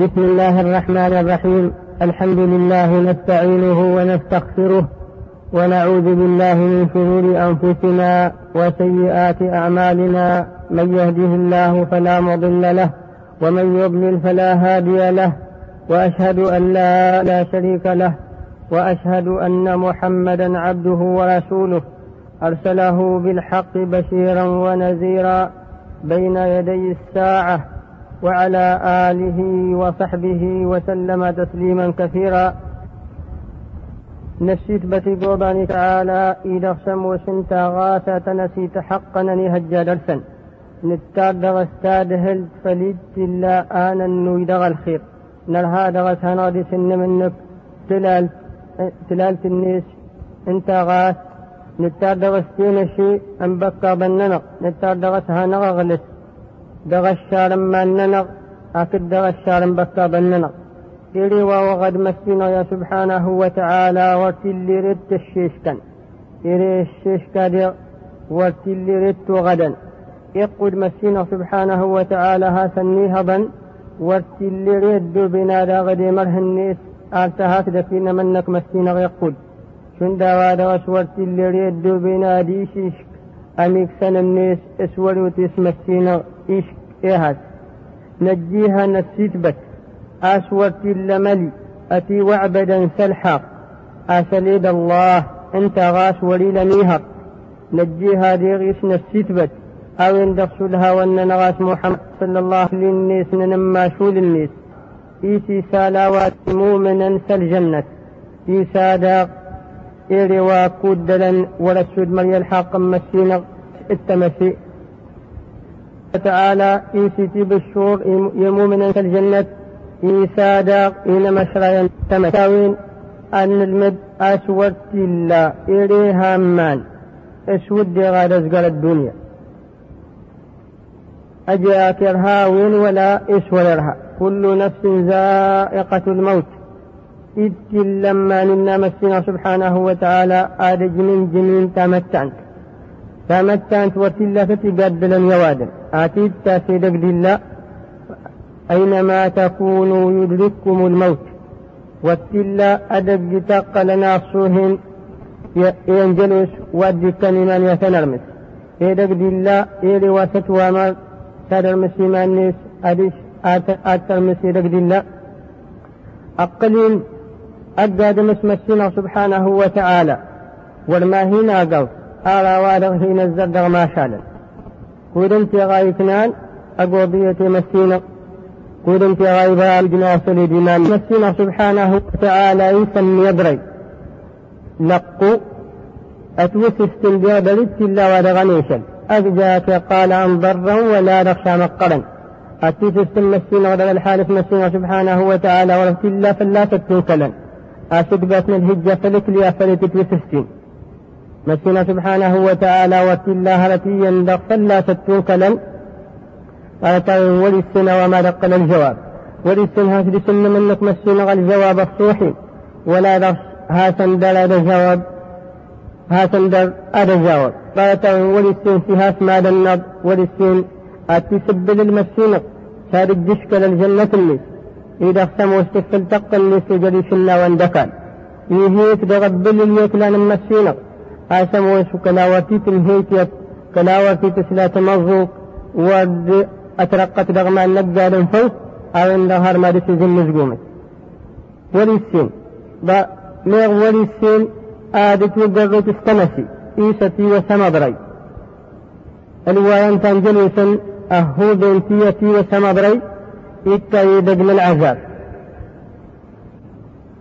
بسم الله الرحمن الرحيم. الحمد لله نستعينه ونستغفره ونعوذ بالله من شرور أنفسنا وسيئات أعمالنا. من يهده الله فلا مضل له ومن يضلل فلا هادي له وأشهد أن لا لا شريك له وأشهد أن محمدا عبده ورسوله. أرسله بالحق بشيرا ونذيرا بين يدي الساعة. وعلى آله وصحبه وسلم تسليما كثيرا. نسيت بتي قوباني تعالى إذا وسنتا غاثة تنسيت حقا نهجا درسا نتاد دغ استاد هل فليد إلا آنا نويدغ الخير. نرها دغ سنادي سن منك تلال تلال النيس انت غاث. نتاد دغ استين شيء انبكا بننق. نتاد دغ سهنغ غلس. ما ننغ أكد دغ الشارم بكا بننغ إلي وغد مسينا يا سبحانه وتعالى ورتلي رد الشيشكن. إلي الشيشكا دي ورتلي رد غدا يقود مسينا سبحانه وتعالى ها سنيها بن ورتلي رد بنا دا غدي النيس آلتهاك دفين منك مسينا يقود. شن دا دغش ورتلي رد بنا دي شيشك. أميك سن النيس اسود وتيس مسينا إيهات نجيها نسيت بك. أسورت اللملي. أتي وعبدا سلحاق أسليد الله. أنت غاس ولي لميهر نجيها ديغيس نسيت بك. أو اندقص لها وأن نغاس محمد صلى الله عليه للنيس ننما شو للنيس إيسي سالاوات مؤمنا سالجنة إيسا داق إيري وكودلا ولا السود مريا الحاق مسينا التمسي تعالى إيسيتي بالشور يمومنا في الجنة. إيسا داق إن مشريا تمساوين أن المد أسود إلا إلي هامان أسود غير أزقر الدنيا. أجاك وين ولا إسولرها كل نفس ذائقة الموت. إذ لما ننا مسنا سبحانه وتعالى. آدج من جنين تمتعنت فتقبلا يوادا آتيت تاسيدك دلا أينما تكونوا يدرككم الموت والتلا أدق تقل صوهن ينجلس ودك من يتنرمس إيدك دلا إيري واسط وما تدرمس من نيس أدش أترمس إيدك دلا أقلين أدى دمس مسنا سبحانه وتعالى والما هنا أرى وادغ هنا الزدغ ما شالا. كودنت غاي كنان أقوضية مسينا. كودنت غاي بال جناس لدمان مسينا سبحانه وتعالى يسمي يدري. نقو أتوس استنبيا بلت إلا ودغنيشا أفجاك قال أن ضرا ولا نخشى مقرا. استن مسينا ودغ الحالف مسينا سبحانه وتعالى ورفت الله فلا تتوكلا أسدبت من الهجة فلك لي فلتتوس استن. مسنا سبحانه وتعالى وكلا هرتيا دخلنا ستوكلا قال ولسنا وما دقل الجواب. ولسنا هاتي سن منك مسنا الجواب الصوحي. ولا دخ هاتن دل هذا الجواب هاتن دل هذا الجواب قال ولسن في هاس ما دنب ولسن أتسبل المسين صار الدشك للجنة اللي. إذا اختم واستفل تقل لسجل شلا واندكال يهيت دغبل اليكلان المسينق آسم ويسو كلاوتي تنهيت كلاوتي تسلا تمزوك ود أترقت دغما نبدا فوق أو إن ظهر ما دس زن نزقومي وليسين با ميغ وليسين آدت وقرر تستمسي إيستي وسمبري الوايان تنجلوسا أهو بنتيتي وسمبري إتا يدق من العذاب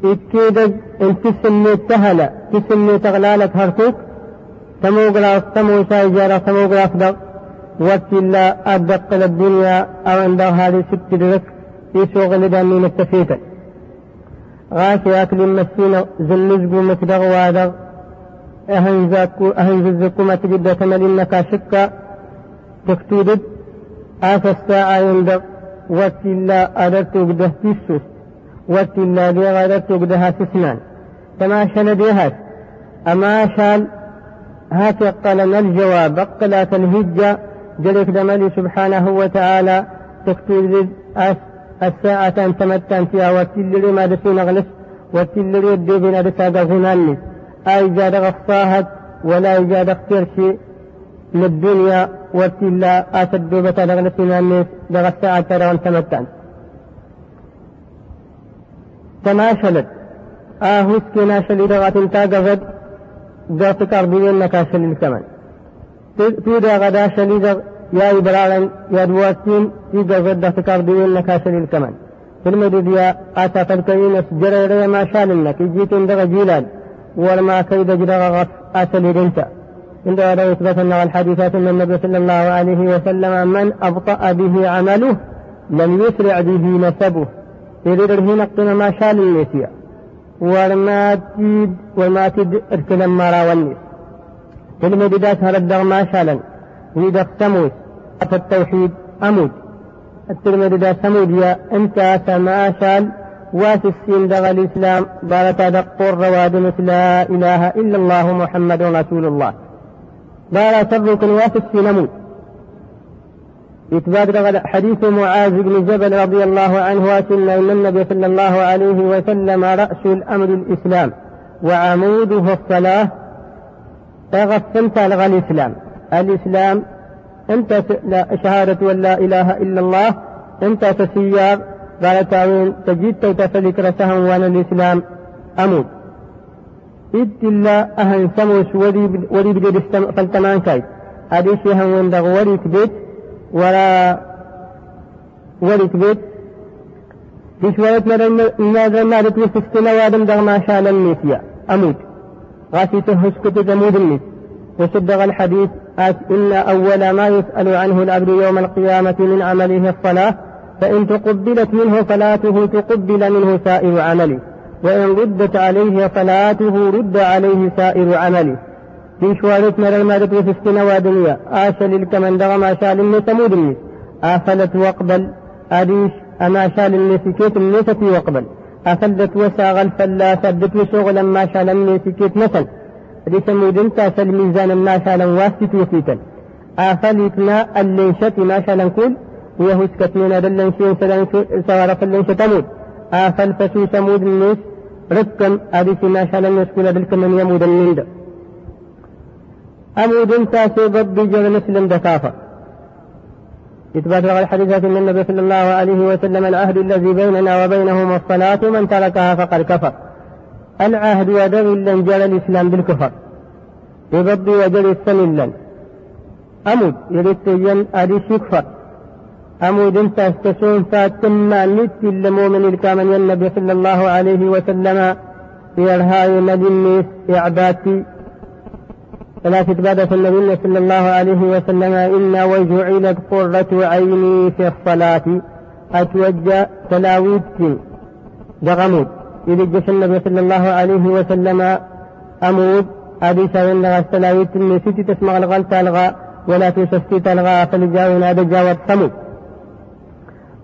إكيدج إن تسمي تهلا تسمي تغلالة هرتوك تمو غلاف تمو سايجارة تمو غلاف دق وكلا أدق الدنيا أو عند هذه ست درك يسوغ غلدان من التفيتا غاشي أكل مسينا زلزقو مكدغ وادغ أهنزاكو أهنززكو ما تجد تمل إنك شكا تكتودد آسى الساعة يندغ وكلا أدرتو قده تسوس وكلا دي غادرتو قدها سسنان كما شل ديهات أما شال هات قلنا الجواب؟ قلات الهجة جلك دملي سبحانه وتعالى تكتب أس الساعة تمتن فيها والتلري ما دسين أغلس والتلري الدبن أدسا غناني أي جاد غفاهت ولا يجاد اختير شيء للدنيا والتلا أسد دوبة لغلسين الناس دغ الساعة ترى تمتن. تماشلت آهوس كناشل إذا غاتن تاقفت ذات كاربيين نكاشل الكمن تودى غدا شليدغ يا إبراغن يا دواتين تيجا غدا تكاردين نكاشل الكمن في المدودية آتا فالكريم جرى ما شال لك جيتين دغ جيلان ولما كيد جرى غف آسل رنتا عند هذا يثبت أن الحديثات من النبي صلى الله عليه وسلم من أبطأ به عمله لم يسرع به نسبه. يريد هنا ما شال النسيا ولما تيد وما تد اركنا ما راوني المددات هردغ ما شالا يدغ ثمود التوحيد أمود الترمذي دا ثمود يا انت سما شال واس السين دغ الإسلام بارت دقور رواد مثل لا إله إلا الله محمد رسول الله بارا سرك واس السين أمود إثبات حديث معاذ بن جبل رضي الله عنه واسن أن النبي صلى الله عليه وسلم رأس الأمر الإسلام وعموده الصلاة تغفلت لغى الإسلام. الإسلام أنت شهادة أن لا إله إلا الله أنت تسيار قال تعوين تجد تفلك رسهم وأنا الإسلام أموت. إذ إلا أهن سموس ولي بدي فالتمان كاي هذه شيء وين دغ ولي تبيت ولا ماذا ما لتوسستنا وادم دغ ما شاء الميسيا أموت غاسي تهسكت تمود النس وصدق الحديث إن أول ما يسأل عنه العبد يوم القيامة من عمله الصلاة. فإن تقبلت منه صلاته تقبل منه سائر عمله. وإن ردت عليه صلاته رد عليه سائر عمله. في شوارت مر المادة في السنة دنيا آشل الكمن دغم آشال الناس مودني آفلت واقبل أديش أما شال الناس كيت الناس في واقبل أفلت وساغ الفلا سدت وشغلا ما شال الناس كيت مثل لسمود تاسل ميزان ما شالا واست وفيتا آفلتنا الليشة ما شالا كل. ويهوس كتمنا دلن شين سلان سوار فلن شتمود آفل فسو سمود الناس ركن أديس ما شالا الناس كل دلكم من يمود النند أمود تاسي ضد جل مسلم دكافة إثبات الحديثات من النبي صلى الله عليه وسلم العهد الذي بيننا وبينهم الصلاة من تركها فقد كفر. العهد ودم لن جل الإسلام بالكفر. يبضي وجل السملا أمود يريد أدي شكفر. أمود انت استسون فاتما نت المؤمن الكامل النبي صلى الله عليه وسلم. يرهاي مدني إعباتي فلا تتبادى النبي صلى الله عليه وسلم إن وجعلت قرة عيني في الصلاة. أتوجه تلاويتي دغمود يدجش النبي صلى الله عليه وسلم أمود أبي سوين لغا استلاويت ستي تسمع الغل تلغى ولا تسستي تلغى فلجاوين هذا جاوت ثمود.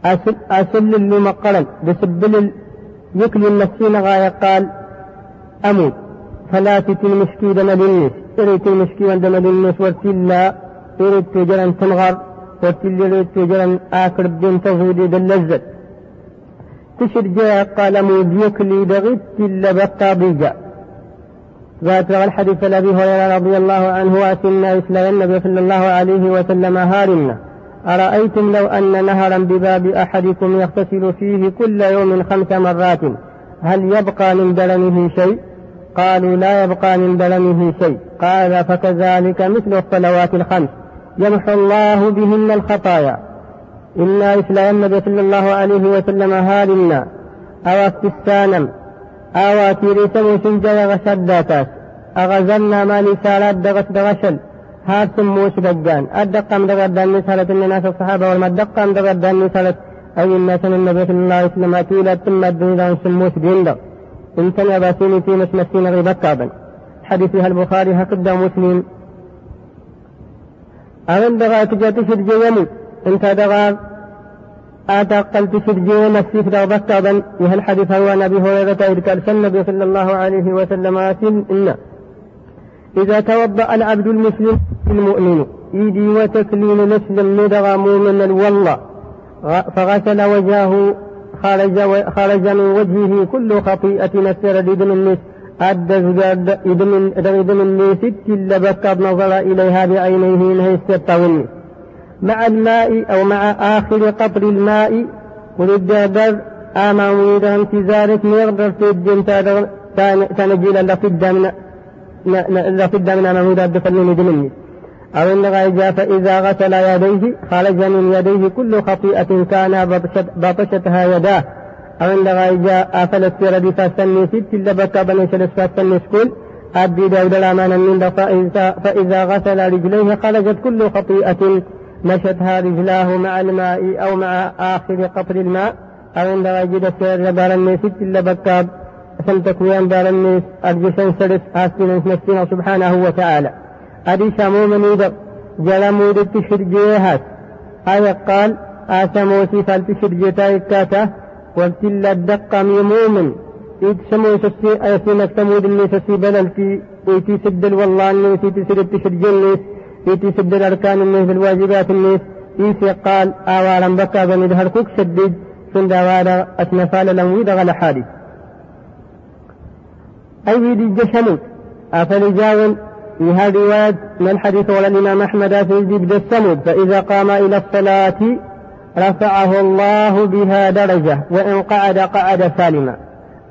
أسل, أسل اللي مقلا بسبل يكلي النفسين غاية قال أمود فلا تتي المشكي دم للنس إريت المشكي وندم للنس ورتلا إريت تجرا تنغر إريت تجرا آكر الدين تزودي باللذة تشر جاء قال موديك لي بغيت إلا بقى بيجا. ذات الحديث الذي هريرة رضي الله عنه وأتنا إسلام النبي صلى الله عليه وسلم هارنا أرأيتم لو أن نهرا بباب أحدكم يغتسل فيه كل يوم خمس مرات؟ هل يبقى من دلمه شيء؟ قالوا لا يبقى من دلمه شيء. قال فكذلك مثل الصلوات الخمس. يمحو الله بهن الخطايا. إنا إسلام النبي صلى الله عليه وسلم هالنا أو استسانا أو تيريسم سنجا غشداتاس أغزلنا ما نسالات دغت دغشل هاد سموش دجان الدقام دغت دان نسالة الناس الصحابة والما الدقام دغت دان نسالة أي الناس النبي صلى الله عليه وسلم تولى ثم الدنيا سموش ديندر انت يا باسيني في مسمسين غيبك حديث البخاري هكذا مسلم. أمن دغا تجاتي الجيمي انت دغا آتا قلت سرجي نفسي في بكابا وهل حديث هو نبي هريرة إذ كان النبي صلى الله عليه وسلم إن. إذا توضأ العبد المسلم المؤمن إيدي وتكليم مسلم ندغى مؤمنا والله فغسل وجهه خرج, خرج من وجهه كل خطيئة نسر دم النس. أدى دم النس ست لبكت نظر إليها بعينيه إنها استطاوني مع الماء أو مع آخر قطر الماء وللدابر آما ويدا انتزارك ميغدر تجن تنجيل لفد من لفد من أمامه دفلني دمني أو إن فإذا غسل يديه خرج من يديه كل خطيئة كان بطشتها يداه. أو إن أفلت سيردي فاستني ست لبكى بني شلس فاستني سكول. أبدي داود الأمان من فإذا, غسل رجليه خرجت كل خطيئة مشتها رجلاه مع الماء أو مع آخر قطر الماء. أو عند وجد سير بارني ست لبكاب سلتكويان بارني أرجشن سلس آسين سبحانه وتعالى. أدي شامو من يدر جلمو دت شرجيهات أي قال آسموسي فالتشرجيتا إكاتا وابتل الدقة ميمومن إيد سمو سسي أيسينك تمود اللي سسي بللتي إيتي سدل والله إني سيتي سدل تشرجين إيتي سدل أركان الناس بالواجبات الناس إيسي قال آوالا بكا بني دهر كوك شديد سن دوادا أتنفال لم ويدغ لحادث أي ويدي جشموت؟ أفلجاون في هذه الرواية من الحديث ولا الإمام أحمد في جبد السمود فإذا قام إلى الصلاة رفعه الله بها درجة وإن قعد قعد سالما.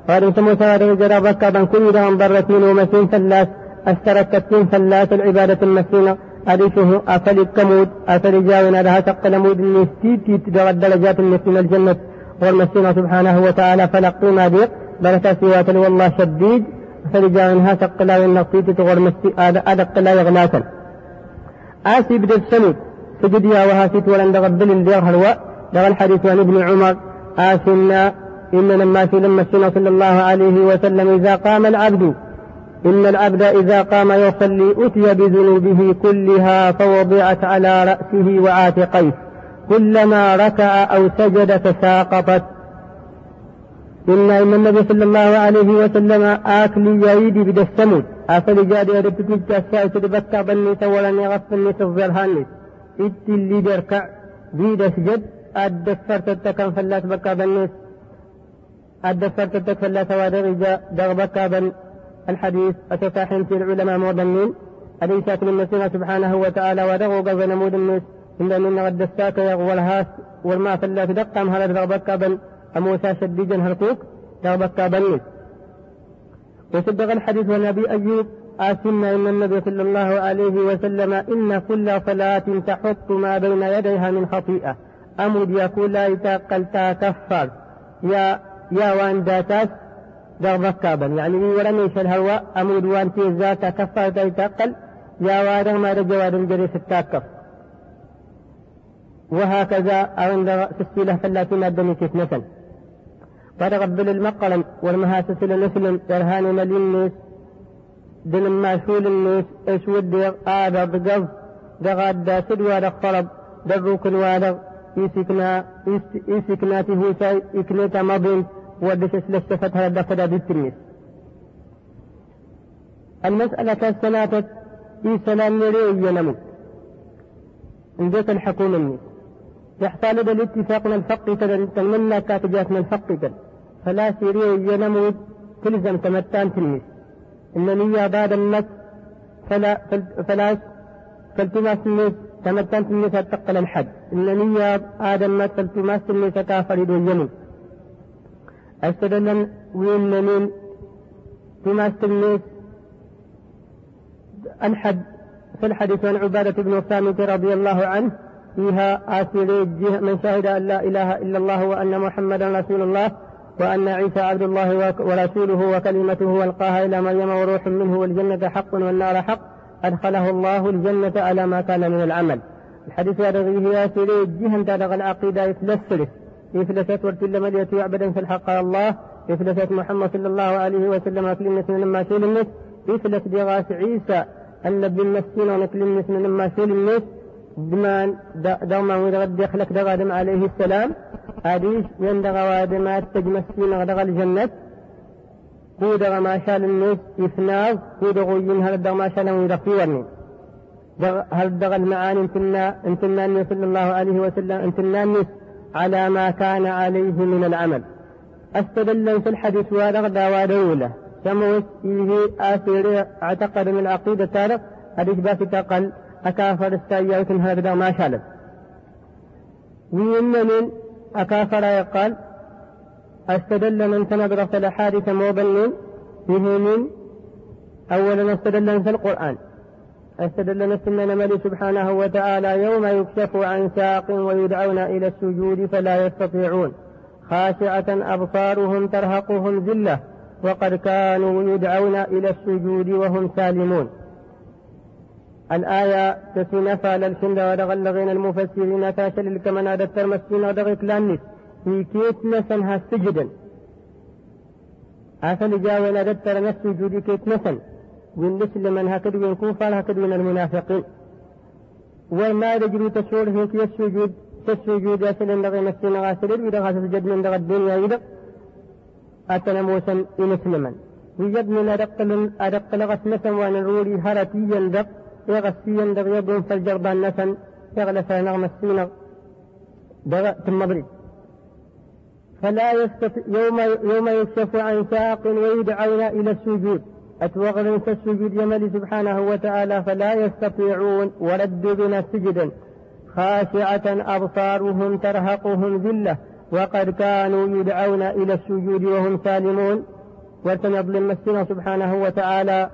قال سمو سواد جرى بكا كل دهم ضرتين ومسين ثلاث أشتركتين ثلاث العبادة المسينة أريشه أفل كمود أفل جاونا لها تقل مود النستيتي تدغى الدرجات من الجنة. والمسينة سبحانه وتعالى فلقوا ما ديق بل والله شديد. فرجا منها تقلا والنقيت تغر مستي أدق لا يغلاكا آسي بدل سمود سجد يا وهاسيت ولن دغبل الدير هلوى. دغ الحديث عن ابن عمر آسنا إن لما في لما صلى الله عليه وسلم إذا قام العبد. إن العبد إذا قام يصلي أتي بذنوبه كلها فوضعت على رأسه وعاتقيه. كلما ركع أو سجد تساقطت. إن إن النبي صلى الله عليه وسلم آكل يريد بدا السمود أفل جاد يرد تلك الشاي تدبكى بني تولا يغفلني تفضل هاني. إت اللي بركع بيد سجد أدفر تتكن فلا تبكى بني. أدفر تتك فلا توادر دغ بكى بن الحديث. أتفاحن في العلماء مودنين. أليس من النسينا سبحانه وتعالى ودغوا قبل نمود إن من غد الساك يغولهاس والما فلا تدقم هذا دغ بكى بن أموسى شديدا هرقوك تغبك بنيت وصدق الحديث عن أبي أيوب آسنا إن النبي صلى الله عليه وسلم إن كل صلاة تحط ما بين يديها من خطيئة. أمد يقول لا يتقل كفر يا يا وان داتاس دغبك كابا يعني ولم يشل الهواء أمود وان ذات كفر تيتقل يا وادغ ما رجواد الجريس التاكف وهكذا عند تسجيله ثلاثين الدنيا مثل فتقبل المقلم والمهاسس لنسلم درهان ملينيس دن ماشول النيس اسود آدر دقف دغاد دا سدوا دخرب دروك الوادر يسكنا يسكناته ساي إكنيتا مبين ودش لستفتها دفدا بالتنيس المسألة السنة في سلام نريه ينمو. عندك الحكومة النيس. يحصل بالاتفاق الفقي تنمنا كاتجات من الفقي فلا سيري ينمود تلزم تمتان تلميذ. إنني بعد النس فلا فلا فالتماس الناس تمتان تلميذ تقل الحد. إنني آدم ما فالتماس الناس كافر يمن أستدلن وين من تماس الناس الحد في الحديث عن عبادة بن صامت رضي الله عنه فيها آسري من شهد أن لا إله إلا الله وأن محمدا رسول الله وأن عيسى عبد الله ورسوله وكلمته ألقاها إلى مريم وروح منه والجنة حق والنار حق أدخله الله الجنة على ما كان من العمل. الحديث هذا هي سيري جهن تدغ العقيدة يفلسلس يفلست ورتل مليت يعبدا في الحق الله. يفلست محمد صلى الله عليه وسلم كلمة لما الناس. يفلس بغاس عيسى النبي المسكين ونكلم لما الناس. دمان دوما ودغد يخلق دغادم عليه السلام. حديث يندغ وادمات تجمسين غدغ الجنة. كودغ ما شاء الناس يفناغ كودغ هل هل ما شاء ويدخيرني هل دغ المعاني انتنا انتنا النبي صلى الله عليه وسلم انتنا الناس على ما كان عليه من العمل. استدل في الحديث ورغدا ودولة سموت إيه آثير أعتقد من العقيدة تارق حديث باس أكافر السيئة هذا ما شالت وين من أكافر يقال أستدل من في الأحاديث موبل فيه من أولا أستدل في القرآن. أستدل نسلنا ملي سبحانه وتعالى يوم يكشف عن ساق ويدعون إلى السجود فلا يستطيعون. خاشعة أبصارهم ترهقهم ذلة وقد كانوا يدعون إلى السجود وهم سالمون. الآية تسنفى للشند ودغلغين المفسرين تاشل الكمن هذا الترمسين ودغيك لانس في كيت نسنها سجدا أفل جاونا دتر السجود كيت نسن. وين من هكذا وين كوفا هكذا وين المنافقين. وما يجري تشعر هيك السجود السجود يسل دغي مسين غاسل غاسل سجد من دغ الدنيا إذا. أتنا موسى إنسلما وجد من أدق أدق لغس نسن وأن الروري هرتي يندق. يغسي دغ يبون فالجربان نسن يغلس نغم السينغ ثم بريد فلا يستطيع يوم يوم يكشف عن ساق ويدعون إلى السجود. أتوغل السجود يمل سبحانه وتعالى فلا يستطيعون وردوا بنا سجدا. خاشعة أبصارهم ترهقهم ذلة وقد كانوا يدعون إلى السجود وهم سالمون. ولتن يظلم مسنا سبحانه وتعالى.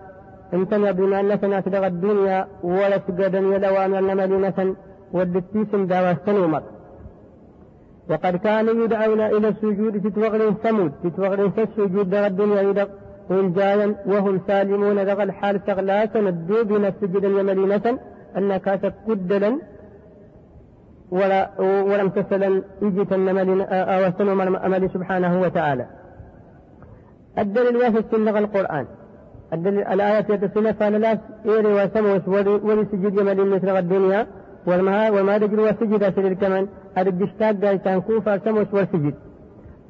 امتنع بما أننا تدغى الدنيا ولا سجدا يلوى من مدينة والدتيس داوى السنومر. وقد كانوا يدعون إلى السجود تتوغل سمود تتوغل السجود دغى الدنيا يدغ إنجايا وهم سالمون دغى الحال تغلاسا الدوب السجد يملينة أنك تقدلا ولا ولم تسلا إجت النمل أو سنم الأمل سبحانه وتعالى. الدليل واحد سنة القرآن. الدليل الآية يتسنى فلا إيري وسموس ولسجد يمل مثل الدنيا وما وما دجل وسجد أسل كمان الدشتاق دا كان كوفا سموس والسجد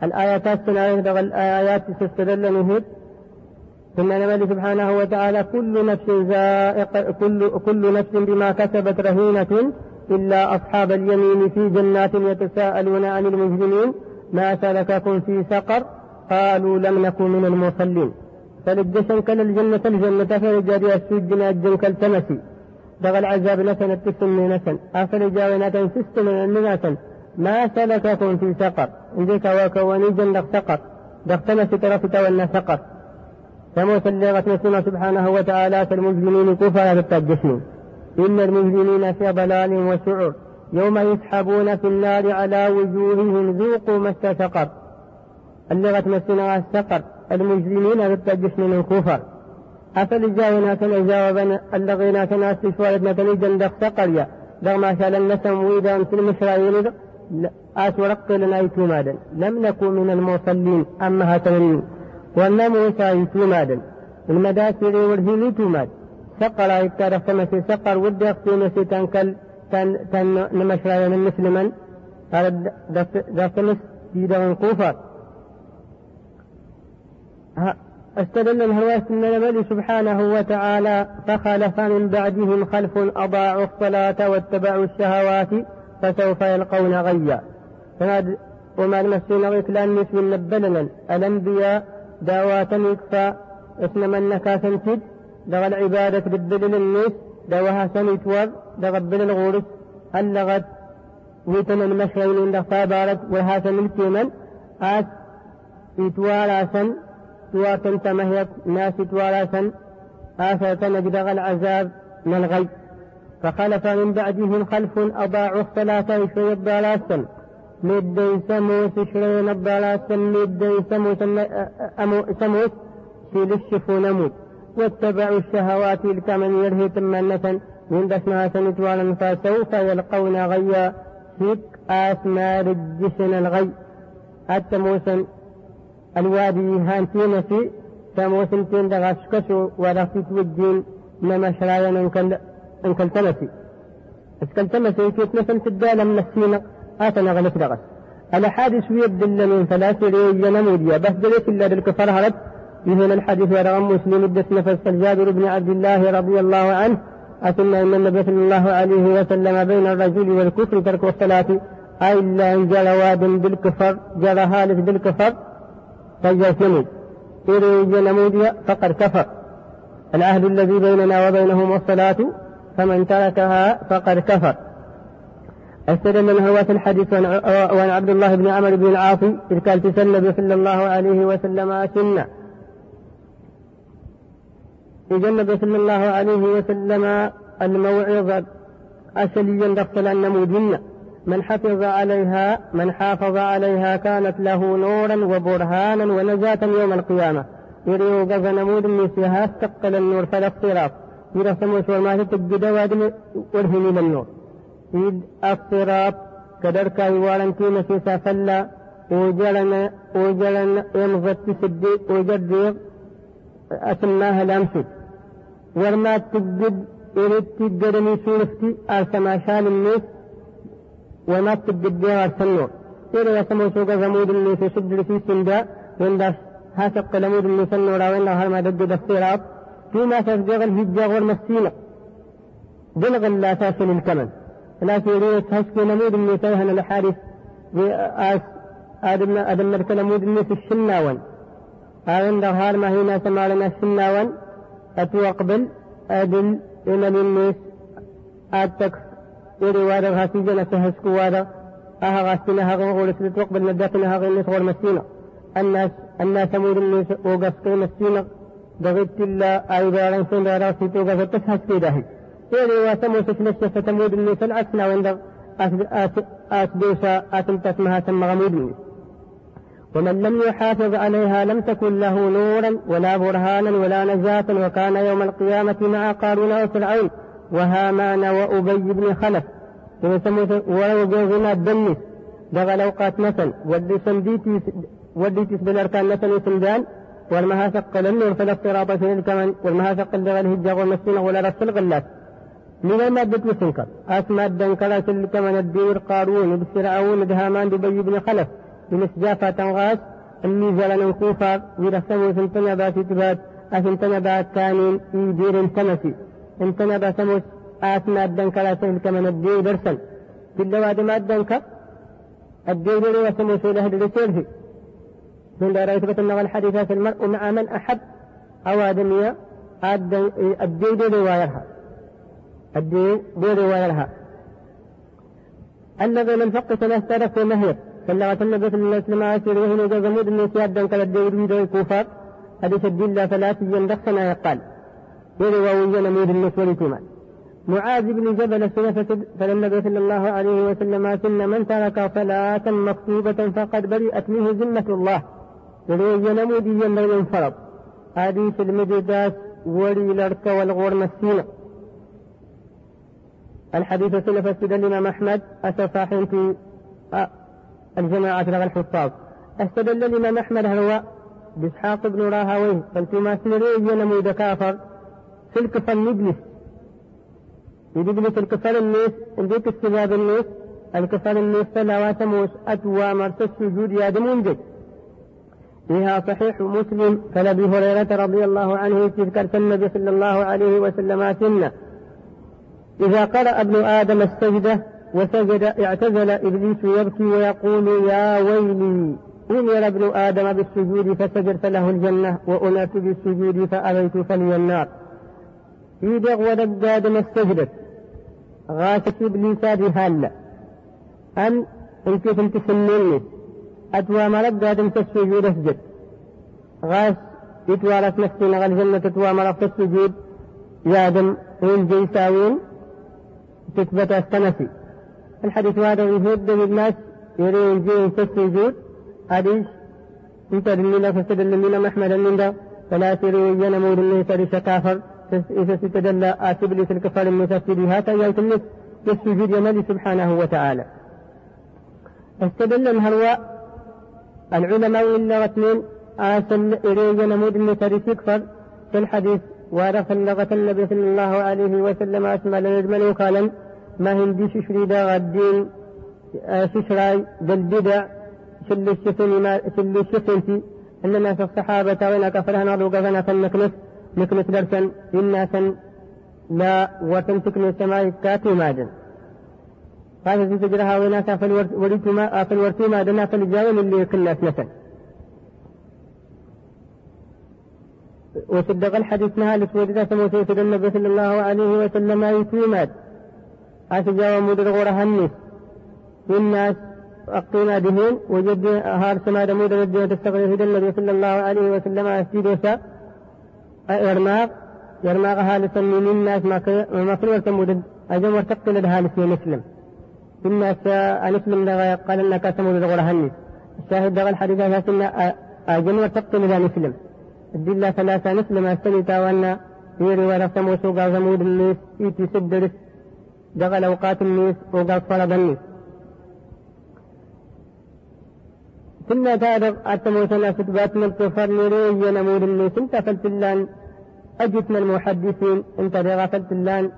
الآيات السنة الآيات تستدل نهيب ثم نمل سبحانه وتعالى كل نفس زائق كل كل نفس بما كسبت رهينة إلا أصحاب اليمين في جنات يتساءلون عن المجرمين. ما سلككم في سقر؟ قالوا لم نكن من المصلين. فلجشن كل الجنة الجنة فرجاري السجن الجن كالتمسي دغ العذاب نسن التسن نسن أفرجا ونتن سست من النسن ما سلككم في سقر. إذك وكوني جن سقر دختمس ترفت ولا سقر فموت اللي سبحانه وتعالى فالمجرمين كفر بالتجسمين إن المجرمين في ضلال وسعر يوم يسحبون في النار على وجوههم ذوقوا مس سقر. اللغة مسنا السقر المجرمين بالتجسم من كفر أفل جاونا كان جاوبا اللغينا كان استشوالتنا كان جندق سقر دغ ما شاء النسم ويدا في المشرايين آس ورق لنا يتومادا لم نكن من المصلين أما هاتمرين والنمو سايتومادا المداسر والهيلي توماد سقر يكتر سمسي سقر ودي أختي تنكل تن تن نمشرا من مسلما هذا دفتمس ديدا كوفر استدل الهواس الملك سبحانه وتعالى فخلف من بعدهم خلف أضاعوا الصلاة واتبعوا الشهوات فسوف يلقون غيا. وما المسلمين غير نسم نبلنا الأنبياء دعوات يكفى اسم من نكاسا تد دغ العبادة بالدليل النيس دوها سنتور دغ بل الغورس. اللغت ويتن المشرين دغ فابارت وها سنلتيمن آس يتوالا سن تواتن تمهيت ناس يتوالا سن آسة نجدغ العذاب من الغي فخلف من بعدهم خلف أضاعوا الصلاة شوية ضلاسا مدين سموس شرين الضلاسا مدين سموس سموس شيل الشفو نموت واتبعوا الشهوات الكمن يرهي تمنة من دسنا سنتوالا فسوف يلقون غيا سيك آسمار الجسن الغي التموسن الوادي هانتين في تموسن تين دغشكسو ورفت وجين نما شرايا انكل تمسي اسكل تمسي كيف نسن تدالا من السينق آتنا غلط دغس الأحاديث يبدل من ثلاث ريجا نموديا بس دلت إلا بالكفر هرب. مثل الحديث ورغم مسلم الدسم فسر جابر بن عبد الله رضي الله عنه. أثم أن النبي صلى الله عليه وسلم بين الرجل والكفر ترك الصلاة. أي إلا إن جرى واد بالكفر جرى هالك بالكفر. فجسمي إذا نمودي فقد كفر. العهد الذي بيننا وبينهم الصلاة فمن تركها فقد كفر. استدل من هو في الحديث وعن عبد الله بن عمرو بن العاص إذ قال تسلم صلى الله عليه وسلم سنة النبي صلى الله عليه وسلم الموعظة أسليا دخل النموذج. من حفظ عليها من حافظ عليها كانت له نورا وبرهانا ونجاة يوم القيامة. يريو قف نمود فيها استقل النور فلا اختلاف يرى سموش وما تتجد وادم ورهني للنور إذ الصراط كدرك يوالا كيما سيسا فلا وجلنا وجلنا يمضت تسدي وجدير أسماها الأمسك ورما تجد إريد تجدني سولفتي أرسما شان الناس. وما تجد ديار سنور إذا يسمو سوق زمود اللي في شد في سندا وإن هاسق قلمود اللي سنورا وإن هرما دقد الصراط فيما تسجغ الهجة والمسينة دلغ لا تاسل الكمن لكن يريد تهسكي نمود اللي تيهن الحارث آدم آدم نمود اللي في الشناون هذا هار ما هنا سمالنا الشناون أتوقبل أدل إلى الناس أتك إيري وارا غاسي جنا تهسكو وارا أها غاسينا هغا غول سلت وقبل نداتنا هغا الناس غور مسينا الناس الناس مود الناس وقفكي مسينا دغيت الله أي دارا سن دارا سيتو قفت تسهسكي داهي إيري واسمو سكنشة فتمود الناس الأسنا وندغ أسدوسا أتمتت مها غمود الناس ومن لم يحافظ عليها لم تكن له نورا ولا برهانا ولا نجاة وكان يوم القيامة مع قارون وفرعون وهامان وأبي بن خلف ولو جوزنا الدنس دغ الأوقات مثل ودي سنديتي ودي تسبل أركان مثل سندان والمها ثقل النور فلا افتراط في الكمن والمها ثقل دغ الهجة والمسكينة ولا رسل الغلات. من المادة مسنكر أسمى الدنكرة الكمن الدير قارون بسرعون بهامان ببي بن خلف. بمسجافة تنغاس اللي زلنا كوفا ورسموا سنتنا بات تبات أسنتنا بات كانين يدير تمسي بسموس آتنا الدنكا كمن الدين درسا في اللواد ما الدنكا الدين لي وسموس له درسيره من دار يثبت أن الحديثات المرء مع من أحب. أو آدمية الدين روايتها الدين روايتها الذي من فق ثلاث ترك ومهير صلى النبي صلى الله عليه وسلم عاشر وهنا جزمود من سياد كلا الدور في كوفار. حديث الدين فلا يندخنا يقال. يروى نمود النسوة كمان معاذ بن جبل سنة فالنبي صلى الله عليه وسلم سن من ترك صلاة مكتوبة فقد برئت منه ذمة الله. يروي نمود ينبغي انفرض حديث المدداس ولي الأرك والغور مسينة الحديث سلف السيد الإمام أحمد أسفا حين الجماعة لغى الحفاظ. استدل الإمام أحمد هو بإسحاق بن راهويه فالتما سنري نمود كافر في الكفر نبلس يجبلس الكفر الناس عندك استجاب الناس الكفر الناس وسموس أتوى مرت السجود يا دمونجد فيها صحيح مسلم فلابي هريرة رضي الله عنه تذكر النبي صلى الله عليه وسلم إذا قرأ ابن آدم السجدة وسجد اعتزل إبليس يبكي ويقول يا ويلي أمر ابن آدم بالسجود فسجد فله الجنة وأمرت بالسجود فأبيت فلي النار. يدغ ودق آدم استجدت غاسك إبليس بهالة. أن إن كنت تسنني أتوى مرد آدم تسجود اسجد غاس يتوارث نفسي نغى الجنة تتوى مرد السجود يا آدم وين جيساوين. تثبت استنسي الحديث هذا يهد الناس يرين جين تسجود حديث انت دلنا فسدل لنا محمد ده فلا تري ينمو دلنا سريش كافر إذا ستدل آتبلي في الكفار المتسجد هذا يتمس يسجد يملي سبحانه وتعالى. استدل الهرواء العلماء إلا اثنين آسل إري ينمو دلنا سريش كفر في الحديث وعرف اللغة النبي صلى الله عليه وسلم أسمى لنجمل وقالا ما هندي ششري دا غدين آه، ششراي بالبدع شل الشفن ما الشفن أننا في الصحابة وإن كفرها نرو قفنا فنكنس نكنس درسا إنا سن لا وتن تكنس سماء كاتي ماجن قال في تجرها ويناك فالورتما فالورتما دنا فالجاول اللي كنا مثلا وصدق الحديث نهال سودة سموت النبي صلى الله عليه وسلم يتيمات أتجاوى مدر غورة هنس والناس أقينا بهم وجد هار سما مودر الدين تستغيث النبي صلى الله عليه وسلم أسجد وسا إرماق يرماق هالس من الناس ما كل ورتمود أجم ورتقل هالس مسلم. الناس أنسلم لغا قال إنك تمود غورة هنس الشاهد دغ الحديث هذا أجم ورتقل إذا مسلم. الدلة ثلاثة مثل ما استلتا وأن يري ورسم وسوق زمود النيس إيتي سدرس دغل أوقات النيس وقال صلب النيس ثم تارغ أتموتنا ستبات من كفر نري ينمود النيس انت فلتلان أجتنا المحدثين انت رغفلت اللان.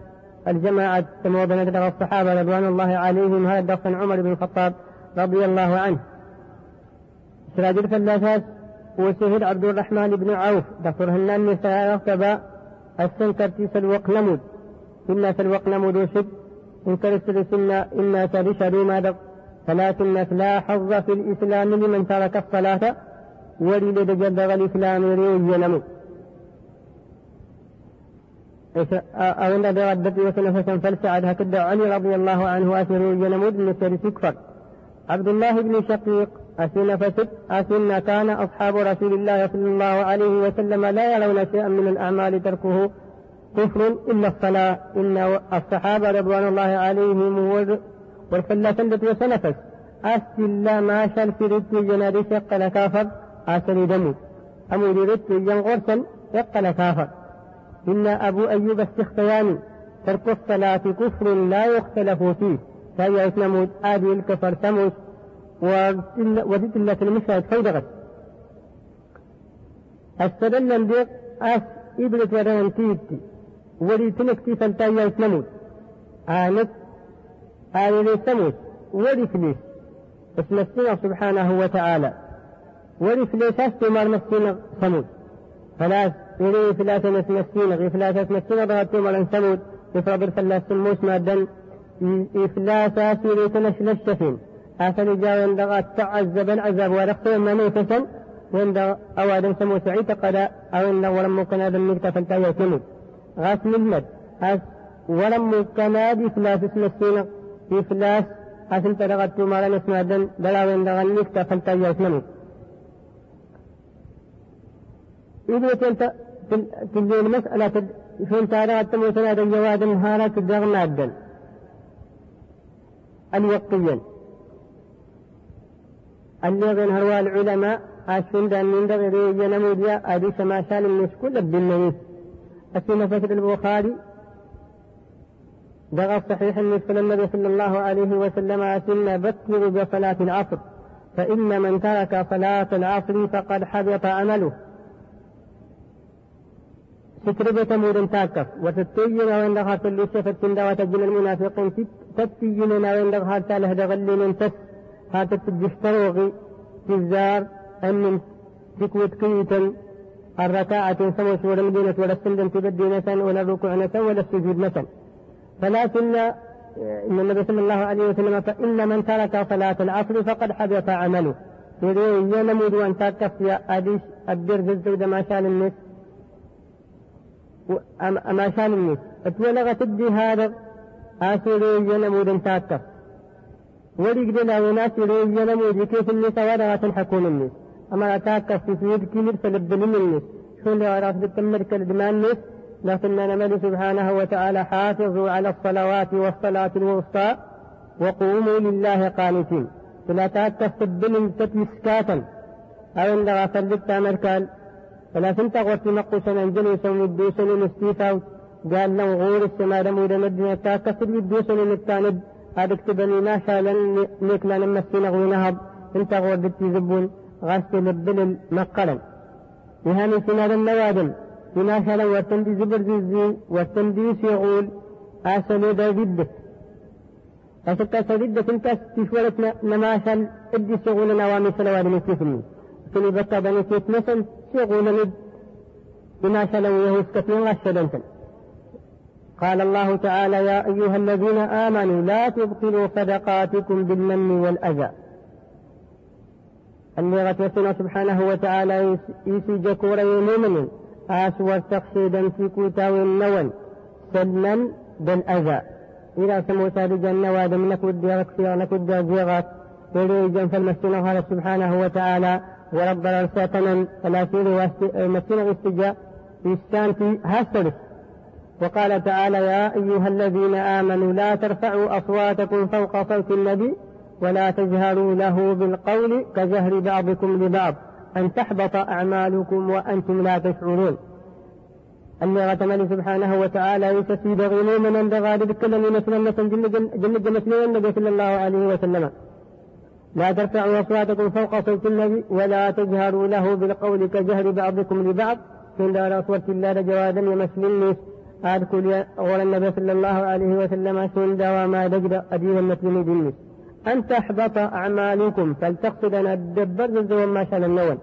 الجماعة تموضنا الصحابة رضوان الله عليهم. هذا دفن عمر بن الخطاب رضي الله عنه. سراج الفلاسات وشهد عبد الرحمن بن عوف. دكتور هنان نساء يغتبى السنكر تيس الوقلمود إنا الوقلمود وشد. إن كرست سنة إنا ترشدوا ما ثلاث الناس لا حظ في الإسلام لمن ترك الصلاة. ولد جدغ الإسلام ينمو أو أن بغدت وسنفسا فلسعد هكذا علي رضي الله عنه أثر ينمود من تكفر عبد الله بن شقيق أسن فسد أسن كان أصحاب رسول الله صلى الله عليه وسلم لا يرون شيئا من الأعمال تركه كفر إلا الصلاة. إن الصحابة رضوان الله عليهم والفلة التي وسنفس أسل ما شل في رد جناد شق لكافر أسل دمو أمو رد ينغرسا يق لكافر. إن أبو أيوب السختياني. ترك الصلاة كفر لا يختلف فيه فهي اسمه آدي الكفر تموت وذلة المشهد فيدغت استدل البيق أس إبرة ورهن تيتي ولي تنكتي فلتايا تنموت آنت آل لي سموت ولي فليس اسم السنة سبحانه وتعالى. ولي فليس استمر مسكين سموت فلا ولي فلاسة مسكين غي فلاسة مسكين ضغط مرن سموت يفرض الفلاس الموس مادا إفلاسا سيري تنشل الشفين أثر جاء وندغ تعذب العذاب ورقت ما ميتة وندغ أوادم سمو سعيد قد أو إن ولم مكن هذا النكتة فلتا يتمد غاس مهمد. ولم مكن هذا إفلاس اسم السينة إفلاس أسن تدغت مالا نسمع دن بلا وندغ النكتة فلتا يتمد المسألة فين تارغت موسنا دن جواد هارا تدغ مادا الوقتيا اللي هروا العلماء أشون دان من دغري جنموديا أدي سما شان الناس كل بالنبي أسمى فتر البخاري. دغى صحيح مثل النبي صلى الله عليه وسلم أسمى بكر بصلاة العصر. فإن من ترك صلاة العصر فقد حبط عمله. ستربة مود تاكف وتتين وين دخلت اللي شفت وتجن المنافقين تتين وين دخلت له دغلين تس هذا تجفتروغي تزار أن تكوت كيتا الركعة سمو سورة المدينة ولا السندم تبدي ولا الركوع نسا ولا السجود نسا فلكن إن النبي صلى الله عليه وسلم فإن من ترك صلاة العصر فقد حبط عمله. يريد ينمود أن تكف يا أديش أدير جزء ما الناس ما شان الناس اتولغ تدي هذا آسيري ينمود أن تكف ورقدنا وناس يريجنا مودي كيف الناس ولا تنحكون الناس أما أتاك في سيد كبير فلبن الناس شون لو عرفت بالتمر كالدمان الناس لكن نمد سبحانه وتعالى حافظوا على الصلوات والصلاة الوسطى. وقوموا لله قانتين. فلا تاكف تبن تتمسكاتا. أو إن غفر بالتامر قال تنتغر في مقوسا أنجلوا سوم الدوسن نستيفا قال لو غور السماء دمود مدنة تاكف بالدوسن نستاند هذا اكتبني ما شاء لك لنا مسينا غينهب انت غودت زبون. غسل البلل مقلا يهاني سناد النوادم بما شاء وتندي زبر زيزي وتندي سيغول. آسلو دا جدك أشكا سجدة انت تشولت نماشا. ادي سيغول نوامي سلوات مسيحني سيغول ند بما يهوس كتنين غشدنتن قال الله تعالى يا أيها الذين آمنوا لا تبطلوا صدقاتكم بالمن والأذى اللي غتوسنا سبحانه وتعالى يسي جكورا يمومن آسور تقصيدا في كوتاو النون سلما بالأذى إلى سمو سادج النواد منك ودي غكفير نكود جيغات يلي جنف المسكين سبحانه وتعالى ورب الأرساتنا فلا سيري مسكين استجاء في هاسترس وقال تعالى يا أيها الذين آمنوا لا ترفعوا أصواتكم فوق صوت النبي ولا تجهروا له بالقول كجهر بعضكم لبعض أن تحبط أعمالكم وأنتم لا تشعرون اللي غتمني سبحانه وتعالى يتسيد غنو من عند الكلم مثلا مثلا جل جل مثل النبي صلى الله عليه وسلم لا ترفعوا أصواتكم فوق صوت النبي ولا تجهروا له بالقول كجهر بعضكم لبعض من دار أصوات الله جوادا يمثل أدخل أول النبي صلى الله عليه وسلم سندا وما دجد أدين المسلم بالنس أن تحبط أعمالكم فلتقصد أن الدبر زوج ما شاء النول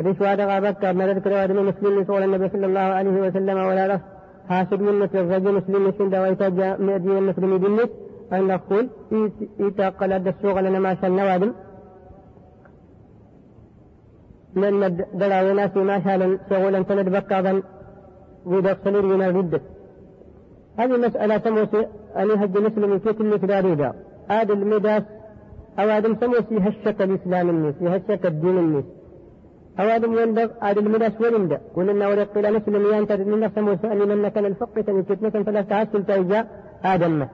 رشوة غابت ما ذكر هذا المسلم صلى النبي صلى الله عليه وسلم ولا رف حاسب من مثل الرجل مسلم سندا ويتجا من أدين المسلم بالنس أن نقول إيتا هذا السوق لنا ما شاء النوادم لأن دلاوي في ما شاء شغلا تلد بكاظا وإذا صلير من ردة هذه مسألة سموسي أن يهج مسلم في كل كداريدا هذا المداس أو هذا سموسي هشك الإسلام الناس يهشك الدين الناس أو هذا يندغ هذا المداس ولندا ولنا ورق إلى مسلم ينتظر من سموسي أن من كان الفقه فتنة فلا تعسل تيجا آدم.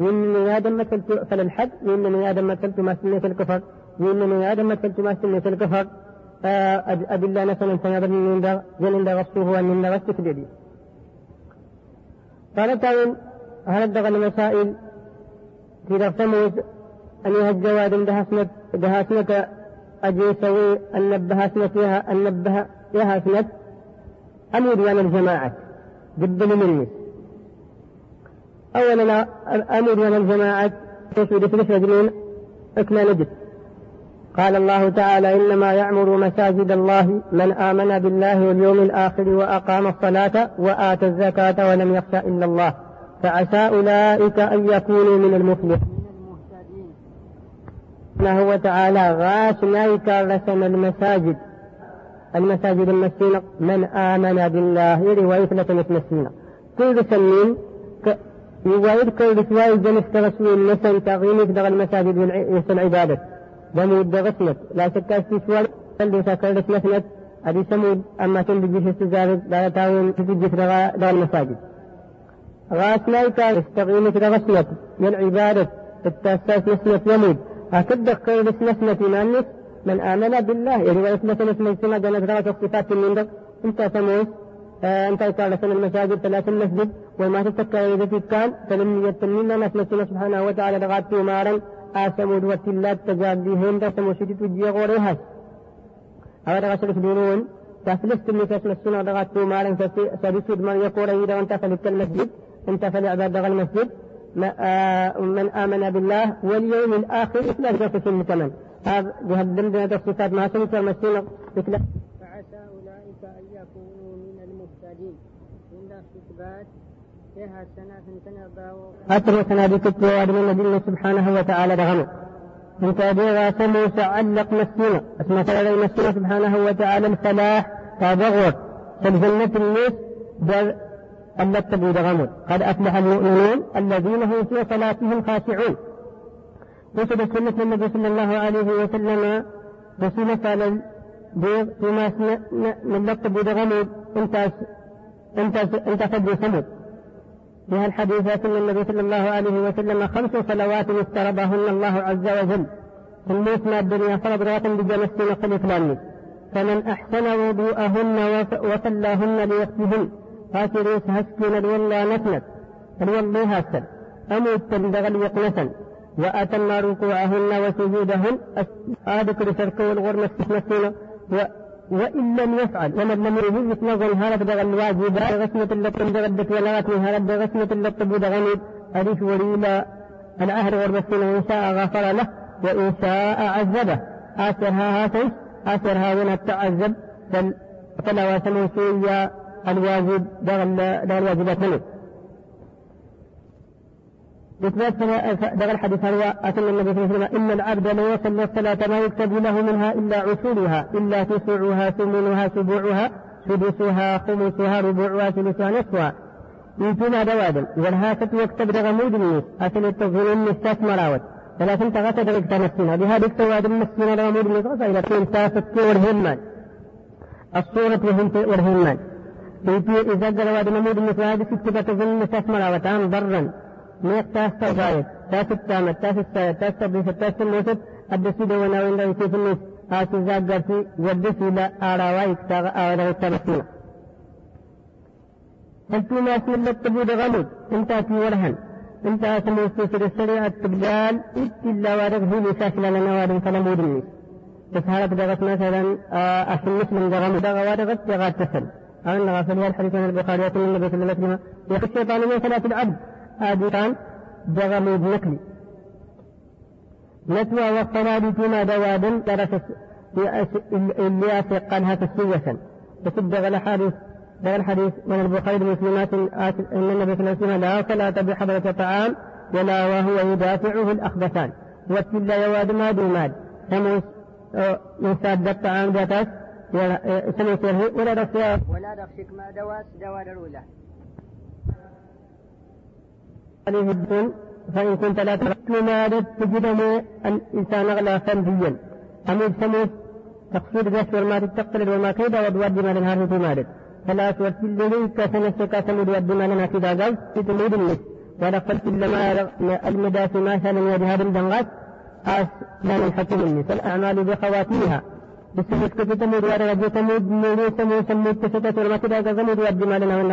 وإنني آدم مثلت فللحد وإنني آدم مثلت ما سنة الكفر وإنني آدم مثلت ما سنة الكفر. أدلة مثلا سنظرني من ذا جن ذا غصوه أن من غصت في قال تعالى هل الدغ المسائل في ثمود أن يهج دهسنة دهسنة أجي سوي أن نبه سنتها أن نبه يها سنة أمود وأنا الجماعة ضد مني أولا أمود وأنا الجماعة تسود في رجلين أكنا نجد قال الله تعالى إنما يعمر مساجد الله من آمن بالله واليوم الآخر وأقام الصلاة وآتى الزكاة ولم يخشى إلا الله. فعسى أولئك أن يكونوا من المفلحين. سبحانه وتعالى غاش نايك رسم المساجد. المساجد المسينة من آمن بالله رواية لكن مسينة كل سنين يوايد كل رواية جنس تغسوين نسن تغيينك دغ المساجد يسن عبادة. بمود غسنت لا شك استشوار اللي سكر غسنت أبي سمود. أما كان بجيش استزار لا يتاون في جيش دغ المساجد. غاسنا كان استغيمك غسنت من عبادة. التأساس نسنت يمود. هكذا كل نسنت مانس من آمن بالله. يعني ويثبت نسنت سنة جنت غلط الصفات من عندك انت سموس آه انت قال سنة المساجد. ثلاث المسجد. يتمنى نسنة سبحانه وتعالى لغات مارا آسمود وتلات تجادي هند سموشتي تجي غوريها. أو رغسل فدينون تفلست من تسل السنة دغات تومارن سبسود من يقول إذا أنت فلت المسجد أنت فلعباد دغ المسجد. من آمن بالله واليوم الآخر إثنى سن كمان هذا جهدم بين الصفات ما سمت المسجد فعسى أولئك أن يكونوا من المهتدين عند استثبات سنة بكتب وادم النبي سبحانه وتعالى دغنو. انت أبيغا سمو سعلق مسكينة. اسمه تعالى مسكينة سبحانه وتعالى الفلاح تابغور فالجنة الناس در اللتبو دغنو. قد أفلح المؤمنون الذين هم في صلاتهم خاشعون. وصل سنة النبي صلى الله عليه وسلم رسول قال بيض فيما من لتبو دغنو. انت انت انت فدي سمو. فيها الحديثات من النبي صلى الله عليه وسلم خمس صلوات افترضهن الله عز وجل. ثم يسمى الدنيا فرض بجنس نقل فلان فمن أحسن وضوءهن وصلاهن لوقتهن فاتريس هسكن الولا نسنت الولا هاسل أموت تندغل يقنسا وأتم ركوعهن وسجودهن. آدك لشركه الغرمة مسكين وإن لم يفعل ومن لم يجد نظر هذا بدغ الواجبات غسمة اللطم دغدت ولغت من هذا غسمة اللطم بدغني ألف وليلا العهد والرسول إن شاء غفر له وإن شاء عذبه. آسرها هاتي آسرها هنا التعذب. فلا وسموا سويا الواجب دغ الواجبات منه. إثبات دغ الحديث هو أتم النبي صلى الله عليه وسلم إن العبد لا يصلي الصلاة ما يكتب له منها إلا عشورها إلا تسعها ثمنها سبوعها سدسها خمسها ربوعها ثلثها نصفها. يتوما دوادم والهاتف يكتب دغ مود أتم التظن النستاس مراوت. ثلاثة تغت دغ تمسينا بهذا اكتواد المسكين دغ مود الناس إذا كنت تاسك ورهمان الصورة ورهمان إذا قال واد مود الناس هذه ستة تظن النستاس مراوت. عن ضرا. ميق تاس تغايت تاس التامة تاس الساية تاس تبريس تاس الموسط الدسي دونا وين لو يسيف الناس. آسي زاقرتي والدسي لا آراوايك تاغ آراوا التمسينا انتو ما سنة التبود غمود أنت في ورهن. أنت اسمو سوسر السريع التبدال إلا وارد هو لساشنا لنا وارد فنمود الناس تسهلت دغت مثلا أسمس من دغم دغ وارغت دغات تسل. أن غفل الحديث عن البخاري من النبي صلى الله عليه وسلم. يخشى الشيطان من صلاة العبد. آدران دغم بنكلي نتوى والصلاة فيما دواد درس اللي أثقنها تسوية. تصدق الحديث ده الحديث من البخاري المسلمات إن النبي صلى الله عليه وسلم لا صلاة بحضرة طعام ولا وهو يدافعه الأخبثان. وكل يواد ما دوماد سموس يساد الطعام ذاتس سموس ولا رخيا ولا رخشك ما دواس دوار الأولى. عليه الدين فإن كنت لا ترى. مالك تجدني الإنسان أغلى فنديا أمود سموس تقصد جسر ما تقتل وما كيدا ودود ما لنهار في مالك فلا تورتي لي كسنة كسم ود ما لنا كذا قال تتمود النس ولقد لما المداس ما شاء من هذا الدنغات. أس لا من حكم النس الأعمال بخواتيمها بسبب كتب تمود ورا رجع تمود نوري سمو سمو تسكت ورما كذا قال ود ما لنا من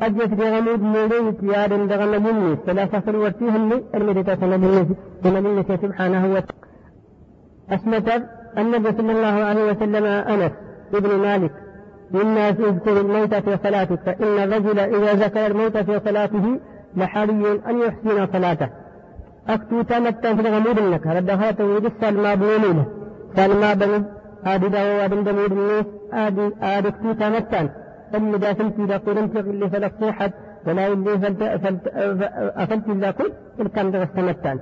تماد أجت بغمود نوري تيار دغم مني. فلا فخر ورتيهم المدة سنة من سبحانه وتعالى. أثبت النبي صلى الله عليه وسلم أنس ابن مالك للناس اذكر الموت في صلاتك فإن الرجل إذا ذكر الموت في صلاته لحري أن يحسن صلاته. أكتو تمتن في غمود لك ردها تولد السلمى بوليله سلمى بن آدي دعوة وادم دمود الناس آدي آدي أكتو تمتن فلم دافن في دقور انت اللي فلك صيحت ولا اللي فلت فلت أفلت إذا كنت الكام تغستمتن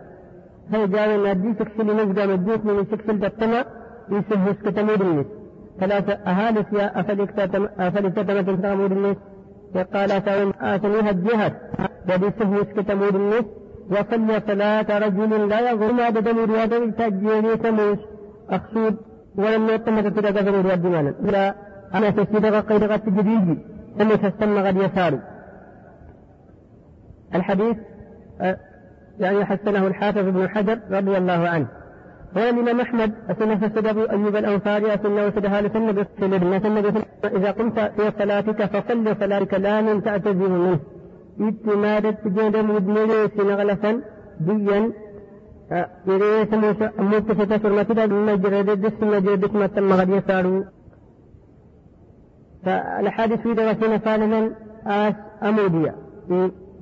هي جاوي نادي سكسل نزقى مدوك من سكسل دتما يسهس كتمود الناس ثلاثة أهالس يا أفلك تتمت تغمود الناس وقال آتنيها الجهد بدي سهس الناس وصلى صلاة رجل لا يظلم عدد مرياده تجيني تموش أقصود ولم يتم تتلقى في مالا أنا تسيدغ قيدغة تجديدي ثم تستمى غد يسار الحديث يعني حسنه الحافظ ابن حجر رضي الله عنه قال الإمام أحمد أسنة فسد أبو أيوب الأنصاري أسنة وسدها لسنة بسنة سنة إذا قمت في صلاتك فصل صلاتك لا من تعتذر منه اتمادة جند مدمري سنغلفا ديا يريد سموس أموت فتسر متى مجرد دس مجرد ما تم غد يسارو فالحادث في درسنا فعلا آس أمودية.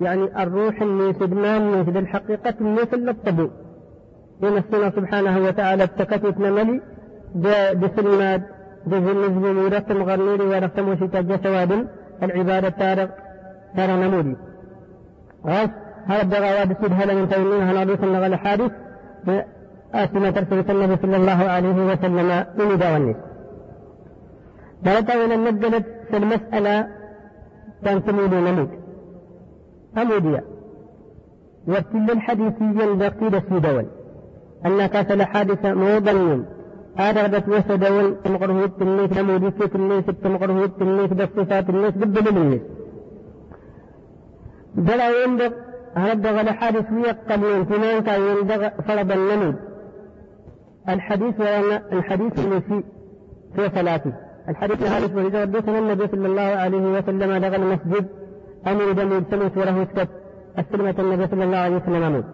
يعني الروح اللي سدمان من الحقيقة اللي في الطبو يمسنا سبحانه وتعالى ابتكت نملي بسلمات بذل نزل ورسم غرنوري ورسم وشتاج سواد العبادة تارق تارى نمودي. غاش هذا الدغا واد سيد هلا من تولين هنا دوس النغى الحادث آسنا ترسل النبي صلى الله عليه وسلم من داوني بلتا من النجلت في المسألة نمود أمودية وكل الحديثي البقي سيدول أنك سلحادث موضن آدغدت وسدول تمقره التنيس نموديك التنيس تمقره التنيس بالصفات الناس بالدليل الناس بلا يندق هندغ الحادث ويقبلون ثمان كان يندغ فرض النمود الحديث الحديث المسيء في صلاته الحديث الحادث وإذا حدثنا النبي صلى الله عليه وسلم دغ المسجد أمر دم سمت وله اسكت السلمة النبي صلى الله عليه وسلم أمود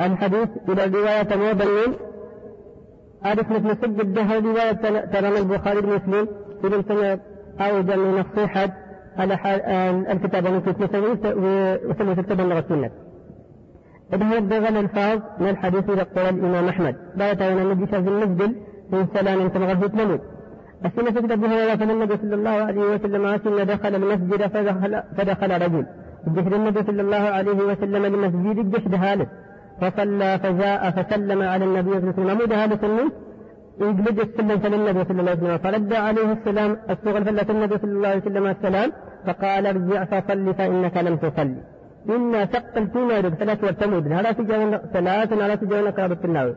الحديث إلى رواية موضع عارف مثل سد الدهر رواية ترى البخاري المسلم في سنة أوجد من الصحة على الكتاب المسلم وسمى كتاب اللغة السنة. إذا بغى الألفاظ من الحديث إلى قول الإمام أحمد؟ لا يتعين النبي في المسجد من سلام كما غزوت نموت السنة تكتب بها وفن النبي صلى الله عليه وسلم أن دخل المسجد فدخل, فدخل رجل. الجشد النبي صلى الله عليه وسلم لمسجد الجشد هالس فصلى فجاء فسلم على النبي صلى الله عليه وسلم. مود هالس النوم يجلد السلم صلى الله عليه وسلم. فرد عليه السلام الصغر فلت النبي صلى الله عليه وسلم السلام. فقال ارجع فصل فإنك لم تصلي. إنا ثقلتنا ثلاث والتمود هذا تجاوز ثلاث على تجاوز قرابة النار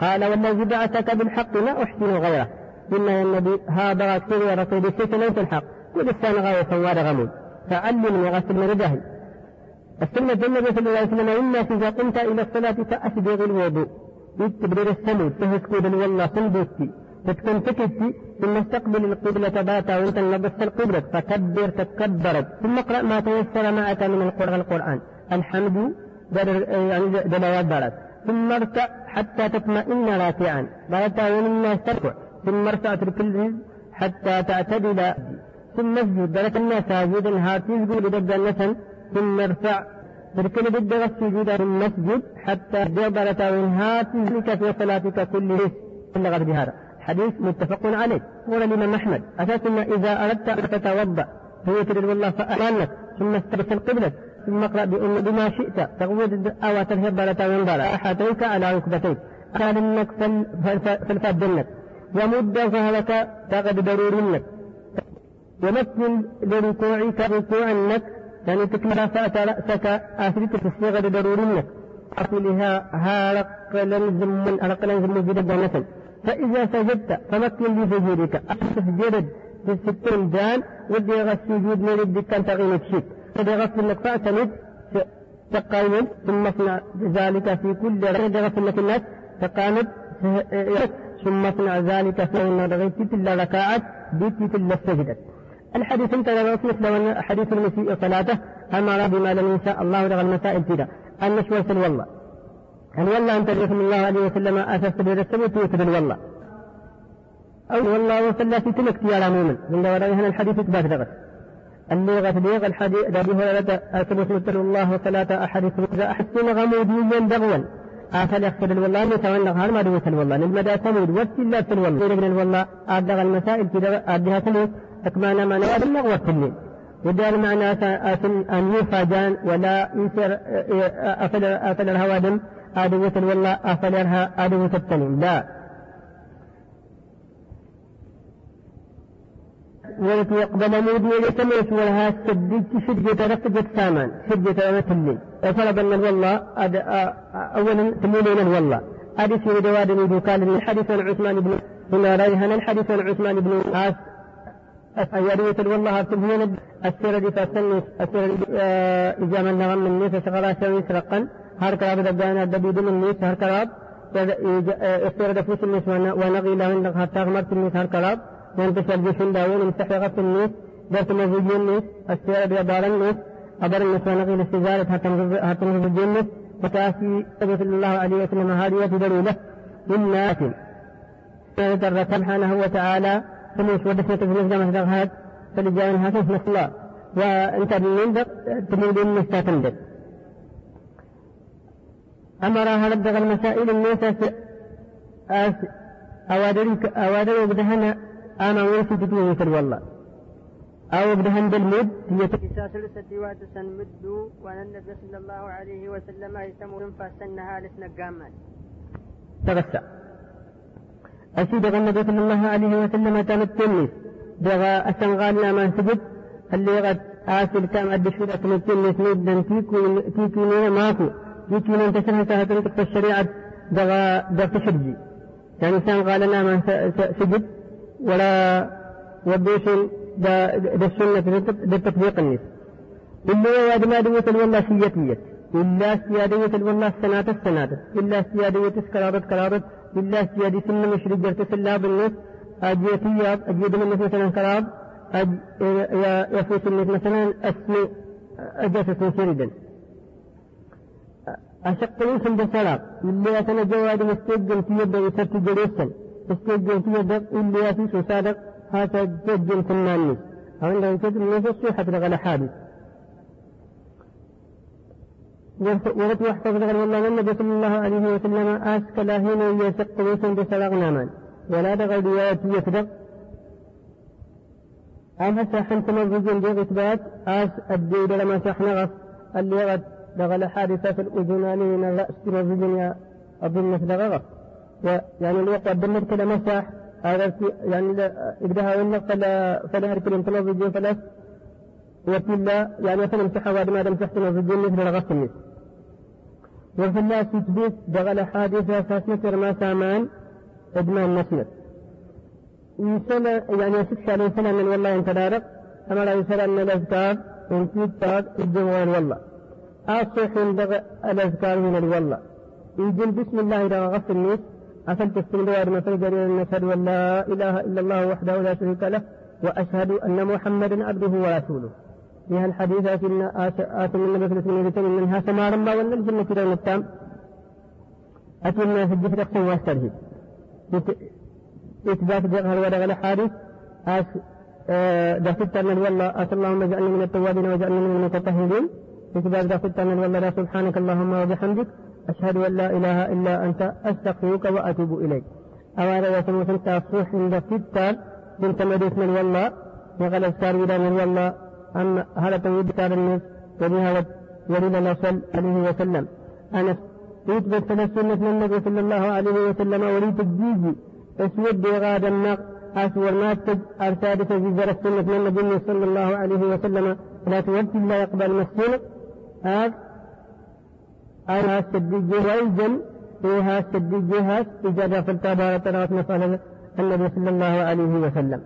قال والذي بعثك بالحق لا أحسن غيره إن النبي هذا رسول الشيخ ليس الحق كل السنة غاية سوار غمود فعلمني غسل من جهل السنة النبي صلى الله عليه وسلم إنك إذا قمت إلى الصلاة فأسبغ الوضوء تبرير السمود تهسكود والله صندوقتي تكون تكتي ثم استقبل القبلة باتا وانت لبست القبلة فكبر تكبرت ثم اقرأ ما تيسر معك من القرآن القرآن الحمد يعني دلوات ثم اركع حتى تطمئن راكعا. باتا ومنا تركع ثم ارفع ترك حتى تعتدل. ثم اسجد. لك الناس ساجدا. هاتي يقول لدب النسن ثم ارفع تركن ضد السجود. ثم اسجد حتى جبل تاوين هاتي في صلاتك كله. بلغت بهذا حديث متفق عليه. قول الإمام أحمد أساسا إذا أردت أن تتوضأ فيتر والله فأمانك ثم استبس القبلة ثم اقرأ بما شئت. تغوض أو تاوين بلا أحاتيك على ركبتيك. قال إنك فالفاد دنك ومد فهلك تغد ضرورنك ومثل لركوعك ركوعا يعني تكمل رفعت رأسك. آثرت تسيغ ضرورنك أصلها هارق لنزم من أرق لنزم جدا مثل فإذا سجدت فمكن بسجودك. أسجد في الستين جان. ودي السجود من يدك أن تغيم تشيك غسل لك فاعتمد تقاوم ثم اصنع ذلك في كل غسل لك الناس تقامد ثم اصنع ذلك في أن رغيت إلا ركعات بيت إلا سجدت الحديث انتهى مثل حديث المسيء صلاته أمر بما لم يشاء الله لغى المسائل كذا النشوة والله أن والله أنت صلى الله عليه وسلم أسست بالرسم توتر والله أو والله وصلى في تلك يا مؤمن من دوران الحديث دغت اللي غتبيغ الحديث أبي هريرة أثبت الله وصلاة أحدكم إذا أحسن غموديا دغوا. آخر يغسل والله يتولى هذا ما دوت والله المدى تمود وسلا والله يقول والله أدغ المسائل كذا أدها تمود أكمانا ما نواد اللغوة الليل ودار معنى أن يوفى جان ولا يسر أفل أفل الهوادم آدوة والله أفلرها آدوة التنين لا. يقبل مودي يتميت ولها سدد شدة رفجة سامان شدة مثل وطلب أن والله أولا تمولين والله حديث دواد من قال حديث عن عثمان بن هنا ريهن الحديث عن عثمان بن عاص أيارية والله تبين السيرة فسنس السيرة إجامة نغم من نيسة شغلا شوي سرقا هر كراب دبانا دبيد من نيس هر كراب استير دفوس النيس ونغي لهن حتى غمرت النيس هر كراب وانتشر جيشن داون امتحقت النيس درت مزيجي النيس استير بيبار النيس أبر النيس ونغي الاستزارة حتى نغي النيس وكاسي صلى الله عليه وسلم. هذه تدري من ناس سبحانه وتعالى. ثم يسودس تفريز جامعة دغهات فلجاء هاتف الله وإنت من تريد النساء تندق أمرها لبغ المسائل الناس أوادرك أوادر وبدهن تتوه في والله. أو بدهن بالمد؟ هي سلسة واتسن مد وأن النبي صلى الله عليه وسلم يسمو فسنها لسنقامات تغسى أسيد النبي صلى الله عليه وسلم تمتني دغا أسنغالنا ما سجد اللي غد آسل كام أدشورة تمتني سنيدا تيكو تيكو ماكو. يمكن أن تشرح طريقة الشريعة. دغا دغ تشرجي. يعني إنسان قال لنا ما سجد ولا ودوش دا, دا السنة دا تطبيق الناس إلا يا دوت والله سيتيت إلا سيادية والله السنة السنة إلا سيادية كرابة كرابة إلا سيادة سنة مشرق جرت سلا بالناس أجيتي أجيد من مثلا كراب. أج يفوت الناس مثلا أسمي أجاسس سيردا أشق يوسف بسلام اللي أتنا جواد مستجن في يد يسرت جلوسا. مستجن في يد اللي يفيس صادق هذا جد كناني أو أنه يكتب نفسه حتى غلا حادث ورد يحفظ لغن والله النبي صلى الله عليه وسلم أسك لاهين يسق يوسف بسلاغ نامان ولا دغل ديات يفدق أم هسا حنت مزوجين دي إثبات أس الديد لما تحنغف اللي غد دغل حادثة في الأذنان من الرأس مزوجين يا أظن مثل غرف يعني اللي قدمت كده مسح هذا يعني إقدها ولا فلا فلا هركل انت مزوجين فلا وكلا يعني فنمسح وادم ما دام تحت مزوجين مثل وفي الله تثبت دغل حادثة فاسمة ما سامان إدمان نسمت يسمى يعني يسكش عليه سنة من والله أنت دارق أما لا يسأل أن الأذكار إن كتاب الجوال والله. أصح دغ الأذكار من الوالله. يجل بسم الله إذا غفل الناس أفلت السندوار مثل جرير نشهد أن لا إله إلا الله وحده لا شريك له وأشهد أن محمدا عبده ورسوله. فيها الحديث أتنا آت من النبي صلى الله عليه منها سمارا ما ولا الجنة في التام أتمنى في الجفر أقسم واسترهب إثبات جهل ودغل الحادث أس دخلت أن والله أتى اللهم اجعلني من التوابين واجعلني من المتطهرين. إثبات دخلت أن والله سبحانك اللهم وبحمدك. أشهد أن لا إله إلا أنت أستغفرك وأتوب إليك. أولا يسمى سنت الصوح عند ستة بنت مدينة من والله وقال أذكار إلى من والله أما هذا تنويد كتاب الناس وبها ولد الأصل عليه وسلم. أنا يثبت سنة من النبي صلى الله عليه وسلم وليت الجيجي أسود غاد النق أسور ما أرساد زر السنة من النبي صلى الله عليه وسلم. لا توفي لا يقبل مسجد هذا أنا السديجي ويجن فيها السديجي هاس إجابة في التابارة ترات مسألة النبي صلى الله عليه وسلم.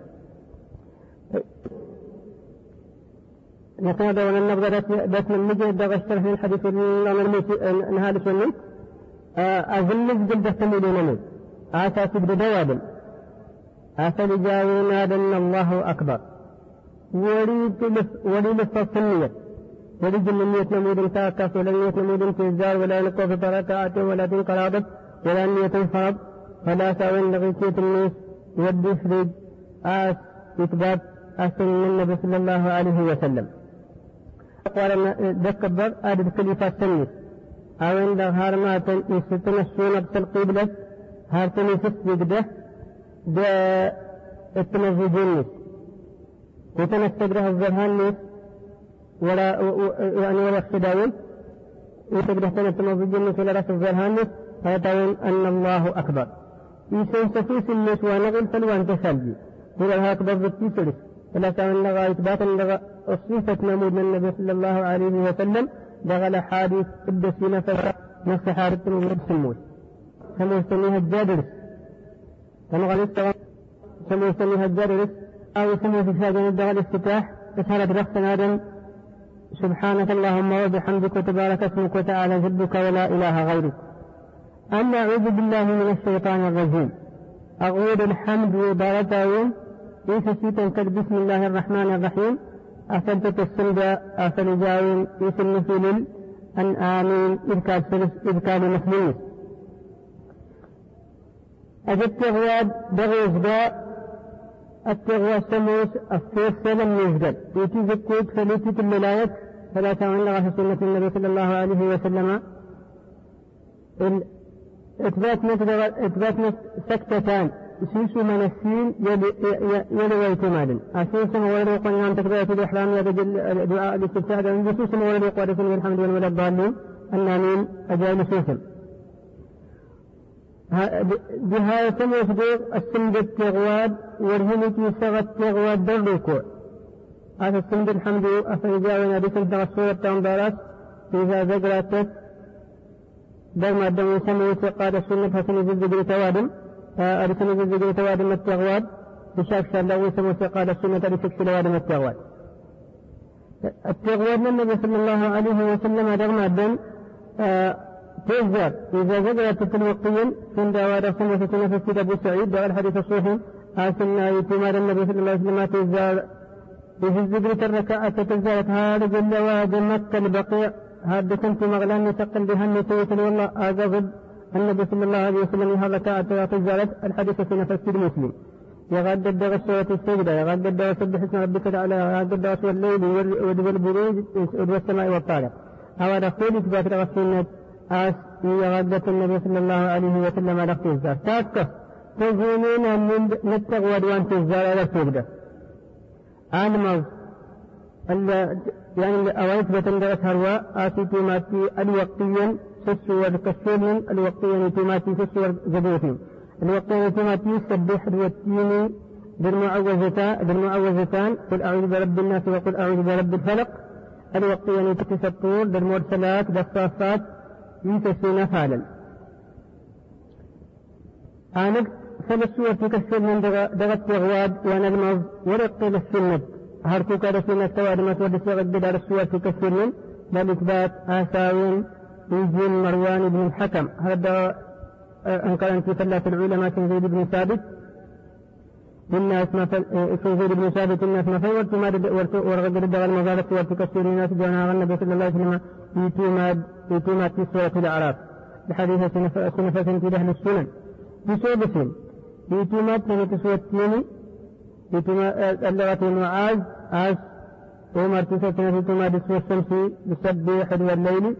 نتابع وننبغى بس من نجي دغ الشرح الحديث نهار سنة أظن جلد تميلون آتا تبدو دوابل آتا لجاوين أن الله أكبر. وليد وليد التصنية وليد من نية نمود تاكس ولا نية نمود تزار ولا نقوف بركعات ولا تنقرابت ولا نية فرض فلا سأوين لغيثية الناس يودي فريد آس إثبات أحسن من النبي صلى الله عليه وسلم. قال دكبر آدب كلفة سنة. أو عند هارمات يستنى السنة القبلة هارتني تسجد ده التنزجين وتنستقره الزرهان ولا يعني ولا اختداوي وتقدر تنة التنزجين ولا رأس الزرهان فيتعين أن الله أكبر. يسوي سفيس الناس ونقل فلوان تسلجي قل هكذا بالتي سلس فلا تعمل لغا إثباتا لغا أصيفت نمود من النبي صلى الله عليه وسلم. دغل حادث الدسين فنفس حادث من سموه كما يسميها الجادرس قال كما يسميها الجادرس أو يسميه في شاهد الدغل سبحانك اللهم وبحمدك وتبارك اسمك وتعالى جدك ولا إله غيرك. أما أعوذ بالله من الشيطان الرجيم. أقول الحمد وبارته ليس سيتا بسم الله الرحمن الرحيم. أثبتت السند أثر جاوين يسن في أن آمين. إذ كان مسلمين أجدت غياب بغي إفداء التغوى سموس السيف سلم يفدل يتي زكوت فليتي فلا تعلق في سنة النبي صلى الله عليه وسلم إثبات إثبات سكتتان. سيسو من السين يلوي اعتمادا أسيس ولد عن تكبيرة الإحرام يدجل دعاء الاستفتاح جسوس ولد يقول رسول الحمد لله الضالين النامين أجايب سوسم بها تم يصدق السند التغواد ورهنتي سغى التغواد دلوكو هذا السند الحمد أفرجاونا بسند الصورة تنبارات إذا ذكرت دوما الدم يسمى قاد السنة فسن زلزل توادم. أرسل زلزل توادم التغواد. بشاك شار لو يسمى قاد السنة لسكس توادم التغواد. التغواد من النبي صلى الله عليه وسلم رغم الدم تزداد إذا زادت التلوقيا من دعوة الله في أبو سعيد. دعا الحديث الصحيح آسنا يتمار النبي صلى الله عليه وسلم تزداد في الزبرة الركعة تزداد هذا جل وعد مكة البقيع. هذا كنت مغلان يتقل بها النتيجة والله. هذا ضد النبي صلى الله عليه وسلم. هذا ركعة تزداد الحديث في نفس المسلم يغاد الدغ سورة السجدة. يغاد الدغ سبح اسم ربك تعالى. يغاد الدغ سورة الليل والبروج والسماء والطارق. هذا خولي تبات رسولنا آس يغدة النبي صلى الله عليه وسلم على تزار تاكس تزينين من نتغ ودوان تزار على تبدا عالم يعني أويت بتندرس هروا آتي تيماتي الوقتيا سسور كسورين الوقتيا تيماتي سسور زبوتين الوقتيا تيماتي سبح الوتين بالمعوذتان بالمعوذتان قل أعوذ برب الناس وقل أعوذ برب الفلق. الوقتيا تكتس الطور بالمرسلات بالصافات يتسين فعلا. آنك فلسوة تكسر من دغت غواد ونلمظ ورق للسنة هركو كذا سنة تواد ما تود سيغد بدار السوة تكسر من بل إثبات آساوين يجين مروان بن الحكم. هذا أنقل أنت ثلاث العلماء زيد بن ثابت؟ الناس ما زيد بن ثابت الناس ما فورت ما ورغد الدغل مزالة وتكسر الناس جانا النبي صلى الله عليه وسلم يتيماد يتيماد في سورة الأعراف. بحديث سنفة في أهل السنن. بسودس يتيمات من تسوتيني يتيمات اللغة المعاز عاز عمر تسوتنا يتيمات اسم الشمس بسبح والليل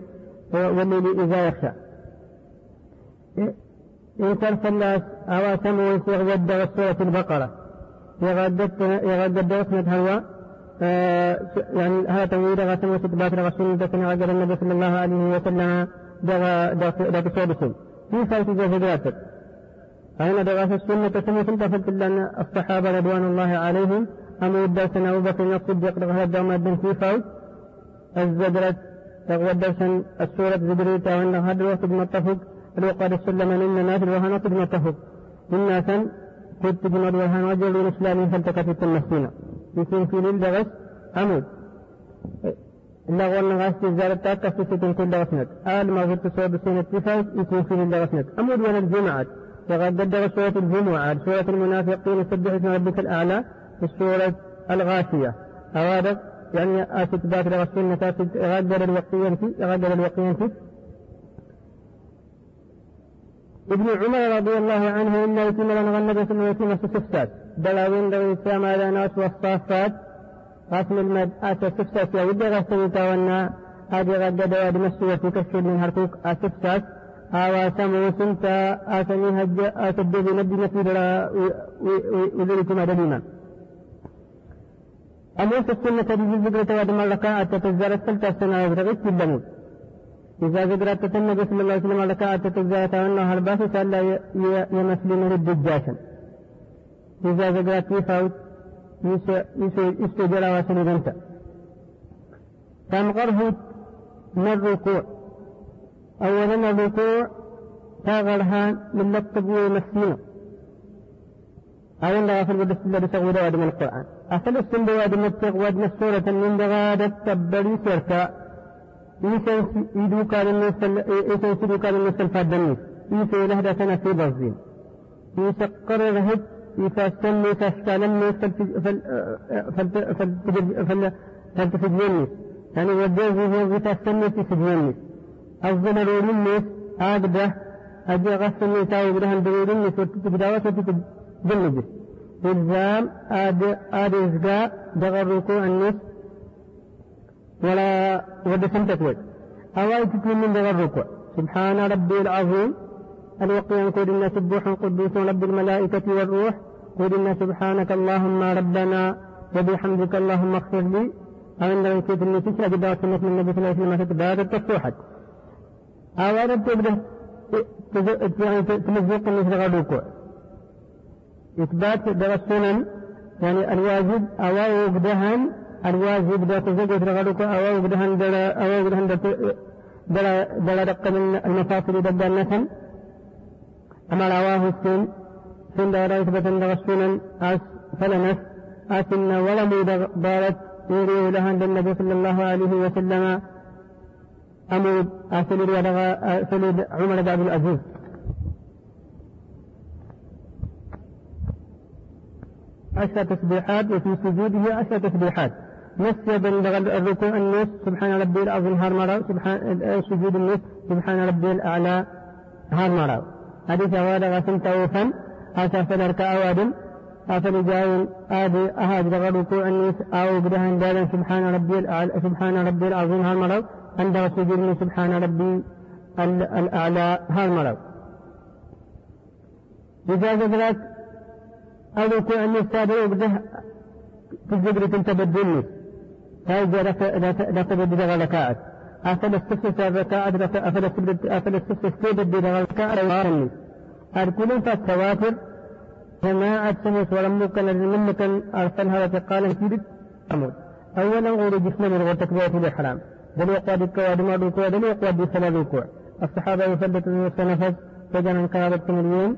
والليل إذا يخشى إن صرف الناس أو سموا يغدد سورة البقرة يغدد اسمة هوا يعني هذا تنوير غسم وستبات رسول الله النبي صلى الله عليه وسلم دغ دغ دغ سودس في فايت جزء أين درس السنة سمعت فقلت لأن الصحابة رضوان الله عليهم. أمر الدرسن أبو بكر الصديق الدوم الدين في فوز الزدرة رغم الدرسن السورة زدريتا وأن هذا الوقت متفق الوقت السلم إن الناس الوهن قد متفق إن كنت جمد وهن وجل الإسلام فالتقت المسكينة يكون في للدرس أمود. لغو النغاس تزارة تاكا في ستن كل درسنت آل ما غير تصور بسنة تفاوت يكون في للدرسنت أمود وأنا الجمعات وقد قدر سورة الجمعة سورة المنافقين سبح اسم ربك الأعلى في سورة الغاشية. أرادت يعني آتت ذات السنة غدر الوقيا في غدر الوقيا في ابن عمر رضي الله عنه إن يتم لنا الله عليه وسلم سفسات دلاوين ذوي السلام على ناس والصافات غسل المد آتى سفسات يا ودي غسل تاونا هذه غدد وادي مسوة تكسر من هركوك. آسفسات آواسمو سنتا آسمي هج آسد بنبي نسيرا وذلكم أدليما أموس السنة بجل ذكرة ودم الركاعة تتزار السلطة السنة وغرغت بالدمود إذا ذكرت تتنى صلى الله عليه وسلم الركاعة تتزار تاونا هرباس سألا يمسلم ردجاشا إذا ذكرت يفوت يستجرى واسل غنتا. تمغره من الركوع أولا الركوع تاغرها من لطب ومسينة أولا بدس الله بسغودا وادم القرآن أخر السنة وادم التغواد نسورة من دغادة تبري سيركا إيسان يدو كان النسل إيسان لهذا سنة في بغزين إيسان قرر هد إيسان سنة فاشكالا فلتفجيني يعني هو إيسان سنة في سجيني الزمن منس أقده أجي غسل نتاو بدهن بغيرين وتتبداوة وتتجنجه إلزام آد آد إزقاء دغر ركوع النص ولا ود سمتك أواي تكون من دغر ركوع سبحان ربي العظيم. الوقيان قول إن سبوح قدوس رب الملائكة والروح. قل إن سبحانك اللهم ربنا وبحمدك اللهم اغفر لي. أو إن لم يكن النتيجة سنة من النبي صلى الله عليه وسلم تتبادل تفتوحت أولا تبدأ تمزق مثل غدوك إثبات در السنن يعني الواجب أو وقدهن الواجب در تزوج مثل غدوك أو وقدهن أو وقدهن در در در دق من المفاصل در النسم أما رواه السن سن در إثبات در السنن أس فلنس أسن ولم دارت يريه لها النبي صلى الله عليه وسلم أمود أسلد ودغى أسلد عمر بن عبد العزيز. عشر تسبيحات وفي سجوده عشر تسبيحات. نسي الركوع النص سبحان ربي العظيم هار مرة. سبحان سجود النص سبحان ربي الأعلى هار مرة. حديث أواد غسل توفا أسا فدرك أواد أفل جاين آدي أهاد الركوع النص أو بدهن سبحان ربي الأعلى سبحان ربي العظيم هار مرة. عند سجود سبحان ربي الأعلى هالمرض إذا ذكرت الركوع النساء بده تزدري تنتبدلني هذا لا تبدل غلكات أفلا استفسس الركعة أفلا أفلا استفسس تبدل غلكات وارني هذا كلهم فالتواتر جماعة سموت ولم يكن منك أرسلها وتقال كيدت أموت أولا غور جسم من وتكبيرة الإحرام. دل يقوى بالكوى دم الركوع دل يقوى بسنة الركوع الصحابة يثبتون النفس فجأة قرابة اليوم.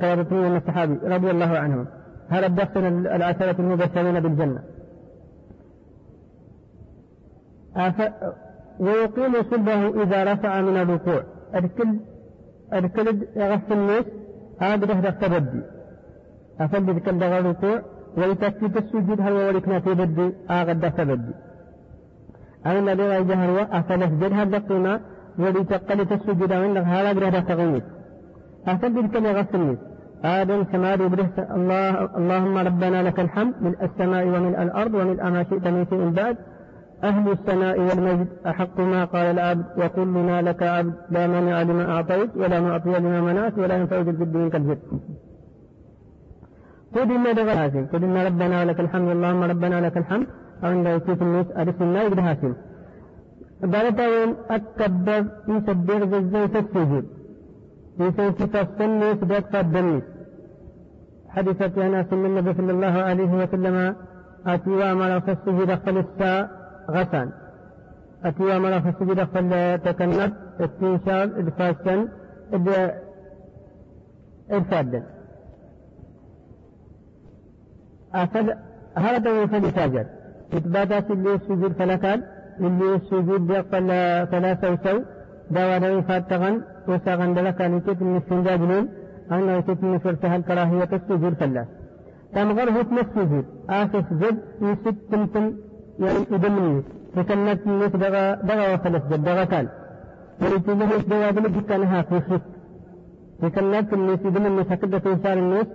قرابة من الصحابي رضي الله عنهم. هذا الدرس العشرة المبشرين بالجنة؟ ويقيم صلبه إذا رفع من الركوع الكل الكلد يغسل الناس. هذا ده تبدي أفل كل الركوع ويتكفي السجود هل ولكنا تبدي آغد تبدي أين الذي جهر أفل اسجد هذا قيمة ولتقل السجود من هذا ده تغيير. أفل كل يغسل الناس آدم كما الله اللهم ربنا لك الحمد من السماء ومن الأرض ومن ما شئت من شيء بعد. أهل الثناء والمجد أحق ما قال العبد وكلنا لك عبد. لا مانع لما أعطيت ولا معطي لما منعت ولا ينفع ذي الجد منك الجد. إن دغل قل إن ربنا لك الحمد. اللهم ربنا لك الحمد. أو إن يكيف الناس أرسل الله يقدر هاسم بارتاون أكبر يسبر جزء السجود يسوي تفصل الناس دك فالدنيس حدثت أناس من النبي صلى الله عليه وسلم. أتي وأمر في السجود فلسا غسان أتي أمر في السجود فلتكنت استنشاق إدفاشا إرفادا هذا فلتاجر إثباتات اللي السجود فلكان اللي السجود فلا فلا سوسو دوانا فاتغن. وساغن دلكا نكت من السنجاجلين أنه من فرتها الكراهية السجود فلا تمغر هتم السجود آسف جد يسد تمتم يعني يدمني فكانت الناس دغا دغا وخلف جد دغا كان. له دغا بلد كان ها في خف فكانت الناس يدمني فكدة إنسان الناس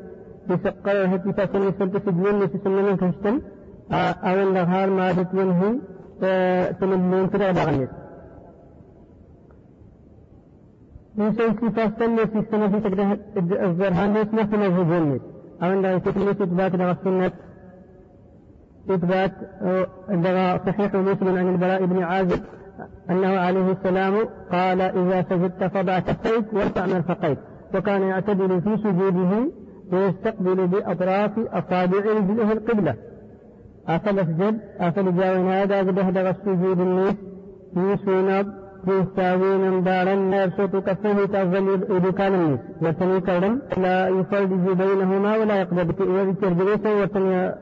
يسقى هتي فاسن يسلت سجون الناس يسمون كشتن أو النهار ما تتينه تمنون ترى دغنيس Insan sifatkan ne sistema fi taqdah az-zarhan ne isma fi mazhubun أو أن يكون إثبات لغة السنة؟ إثبات لغة صحيح مسلم عن البراء بن عازب أنه عليه السلام قال إذا سجدت فضع كفيك وارفع مرفقيك وكان يعتدل في سجوده ويستقبل بأطراف أصابع رجله القبلة. أفل اسجد أفل جاوين هذا قد السجود النيس. يسون يستاوين دارا يبسط كفه تظل إذكان النيس. وتني كرم لا يفرج بينهما ولا يقبل وذكر جلوسا وتني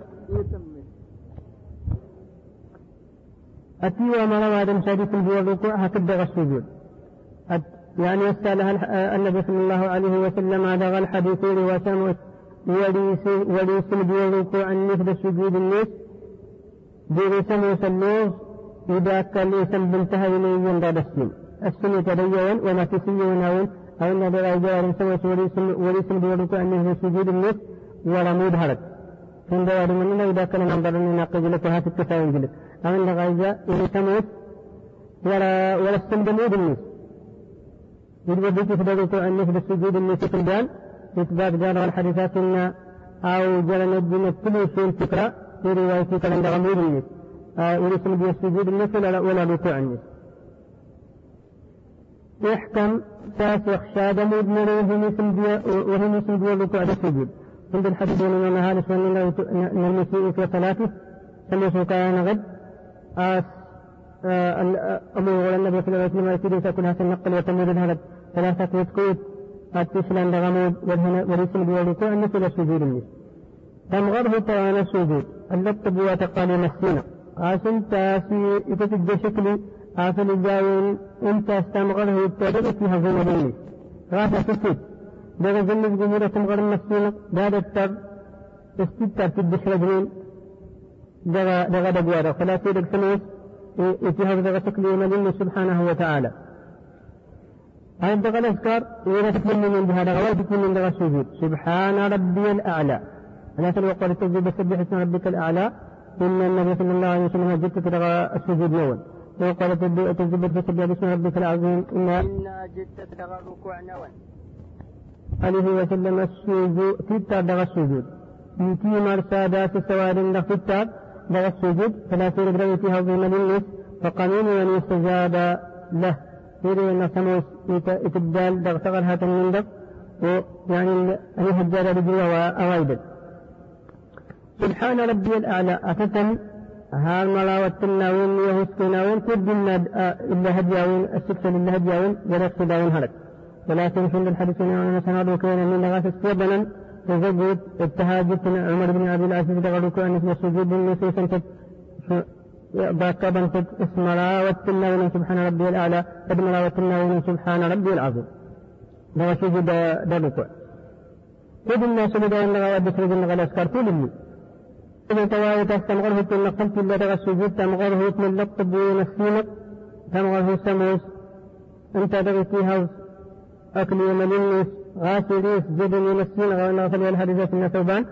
أتي وما آدم سادس هو الركوع هكذا السجود. يعني يسألها النبي صلى الله عليه وسلم هذا الحديث وسمت وليس الركوع الركوع مثل السجود النيس برسم وسلوز إذا كان ليسم بنتهى إليه ينضى السن السن تدين وما تسي وناون أو أن هذا الرجال سوى وليسم بالركوع مثل السجود النيس ولا مدهرت عند من إذا كان ننظر نناقض لك هات التساوي لك أو أن غاية إذا تموت ولا ولا السلب النيس في الركوع مثل السجود النيس في البيان إثبات جار الحديثات إن أو جل نجم كل شيء فكرة في رواية كلام غمور النيس ورسم بي السجود النيس ولا ولا ركوع النيس يحكم فاسخ شاد مدمر وهي مثل وهي مثل الركوع السجود عند الحديث من هذا أن المسيء في صلاته فليس كان غد. آس أبو النبي صلى الله عليه وسلم يكيد تكون هذا النقل وتمر هذا ثلاثة وتكوت التسلم لغمود والاسم بالركوع مثل السجود النس تمغره طوال السجود. اللتب وتقال مسينا قاسم تاسي يتسجد شكلي آفل الجاوين انت استمغره التدرس فيها زي مديني غافة تسجد daga zallis gumura tum garin masina da tar istittar tiddish rajulin daga daga dagwara fala sai daga daga تكليما لله سبحانه وتعالى. هاي daga الأذكار ولا تكلم من بهذا ولا تكلم من daga السجود سبحان ربي الأعلى. أنا سأل وقال التسجيل سبح اسم ربك الأعلى. إن النبي صلى الله عليه وسلم جدت دغا السجود نون وقال التسجيل فسبح باسم ربك العظيم. إن جدت دغا الركوع نون عليه وسلم السجود تتا دغ السجود. يتي مرسادات سواد لفتاب دغ السجود فلا ترد فيها ظلم للنس فقانون أن يستجاب له. يريد أن سموس تغر هاتن من دغ ويعني أن يهجر رجل وأوايد سبحان ربي الأعلى. أتتم هال ملاوتنا وين يهسكنا وين؟ تبدلنا إلا هدياوين السكسل إلا هدياوين جرق سداوين هلك. ولكن في الحديث أن سناد وكان من لغاس استيبنا تزوج اتهاجت عمر بن عبد العزيز دغلوك أن اسم السجود النسوس باكبا اسم راوت النون سبحان ربي الأعلى. قد مراوت النون سبحان ربي العظيم. دغ سجود دلوك كل الناس بدأ أن بسرد لغا الأسكار كل اللي إذا تواوي تستمغره تنقلت إلا دغ السجود تمغره من لقب ونسينك تمغره سموس أنت دغ فيها أكل يمن الناس غاسل يسجد السين غير فلي الحديث من ثوبان.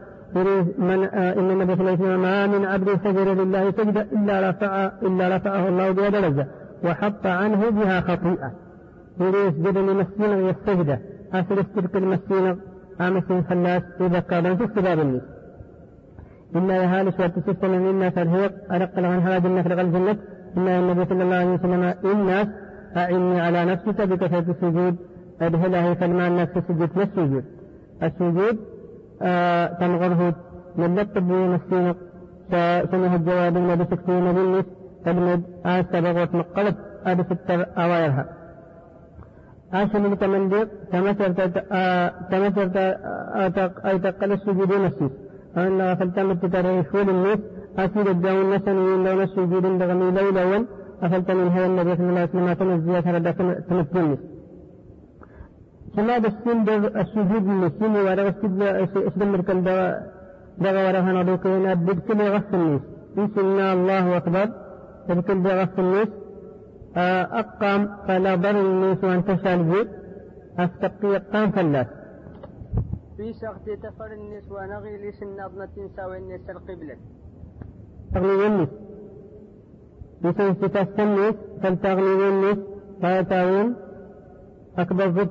من آه إن النبي صلى الله عليه وسلم ما من عبد سجد لله سجد إلا رفع إلا رفعه الله بها درجه وحط عنه بها خطيئة. يريد يسجد السين يستجد اصل استرك المسين امس خلاص إذا كان في استباب الناس إلا يهالس وتسسل من الناس الهيق أرق عن هذا النفر الجنة. إلا النبي صلى الله عليه وسلم الناس أعني على نفسك بكثرة السجود. أدهله فلما الناس سجد السجود السجود آه تنغره من لطب ونسينق سنه الجواب الذي سكتين بالنس تلمد آسى بغوت مقلب أدس أوايرها آسى من تمندق تمسرت أي تقل السجود نسيس أن غفلت ترى فول الناس أسير الدعون نسن لون السجود دغمي ليلا أفلت من هذا النبي صلى الله عليه وسلم تنزيه تردى تمثل ورا اسلم مركن دوا دوا ورا هنا دوكينا بدكل غف الناس إن الله أكبر بدكل غف الناس أقام فلا ضر الناس وأنت شالجي أستقي قام فلاس في سخت تفر الناس ونغي لسن أضنة ساوي الناس القبلة تغني الناس بسن ستستنس فلتغني الناس فيتاوين أكبر ضد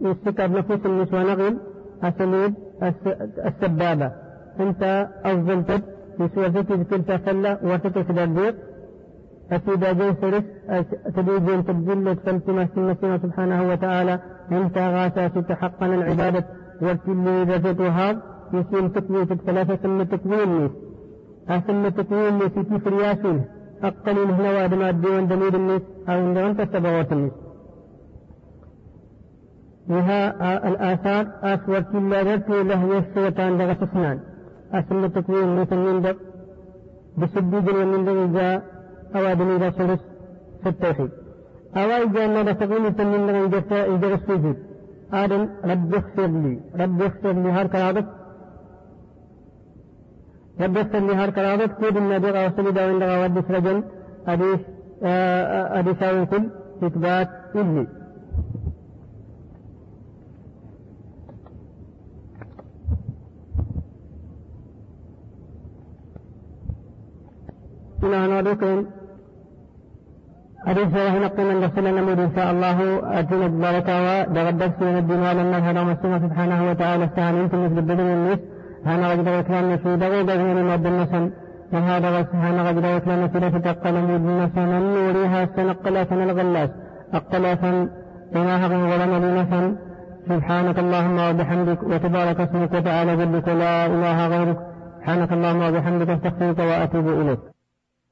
يستكب نفوس النسوة نغل أسليب السبابة. أنت نسوة ذكي كنت فلا وتتك درديق أسيدا جين سرس تدوجين تبدل فلتما سنة سبحانه وتعالى. أنت غاسا ستحقا العبادة والكل ذاتها يسيم تكوين ثلاثة ثم تكوين ثم تكوين في فرياسين أقل من هنا وادم الدين دمير الناس. أو أنت سبوات الناس وها الآثار أسور كلا رتي له يسوتان لغا سسنان أسمى تكوين مثل من دق بسديد من دق جاء أوادني ذا سلس في التوحيد. أواي جاء أن تقول مثل من دق جاء إذا السجود آدم رب اغفر لي. رب اغفر لي هر كرابت رب اغفر لي هر كرابت كود النبي غوصل داوين لغا ودس رجل أديس أديس كل إثبات إلي إلى نوركم حديث الله نقل من رسول نمود إن شاء الله. أتنا البركة ودغدت في الدين ولما هذا مسلم سبحانه وتعالى. استعان يمكن مثل البدن والنس هانا وجد وكلام نسيد ويدغن من مد النسن وهذا وسبحان وجد وكلام نسيد فتقل مد النسن النوريها سنقل سن الغلاس. أقل سن هغن ولم لنسن سبحانك اللهم وبحمدك وتبارك اسمك وتعالى جدك لا إله غيرك. سبحانك اللهم وبحمدك استغفرك وأتوب إليك.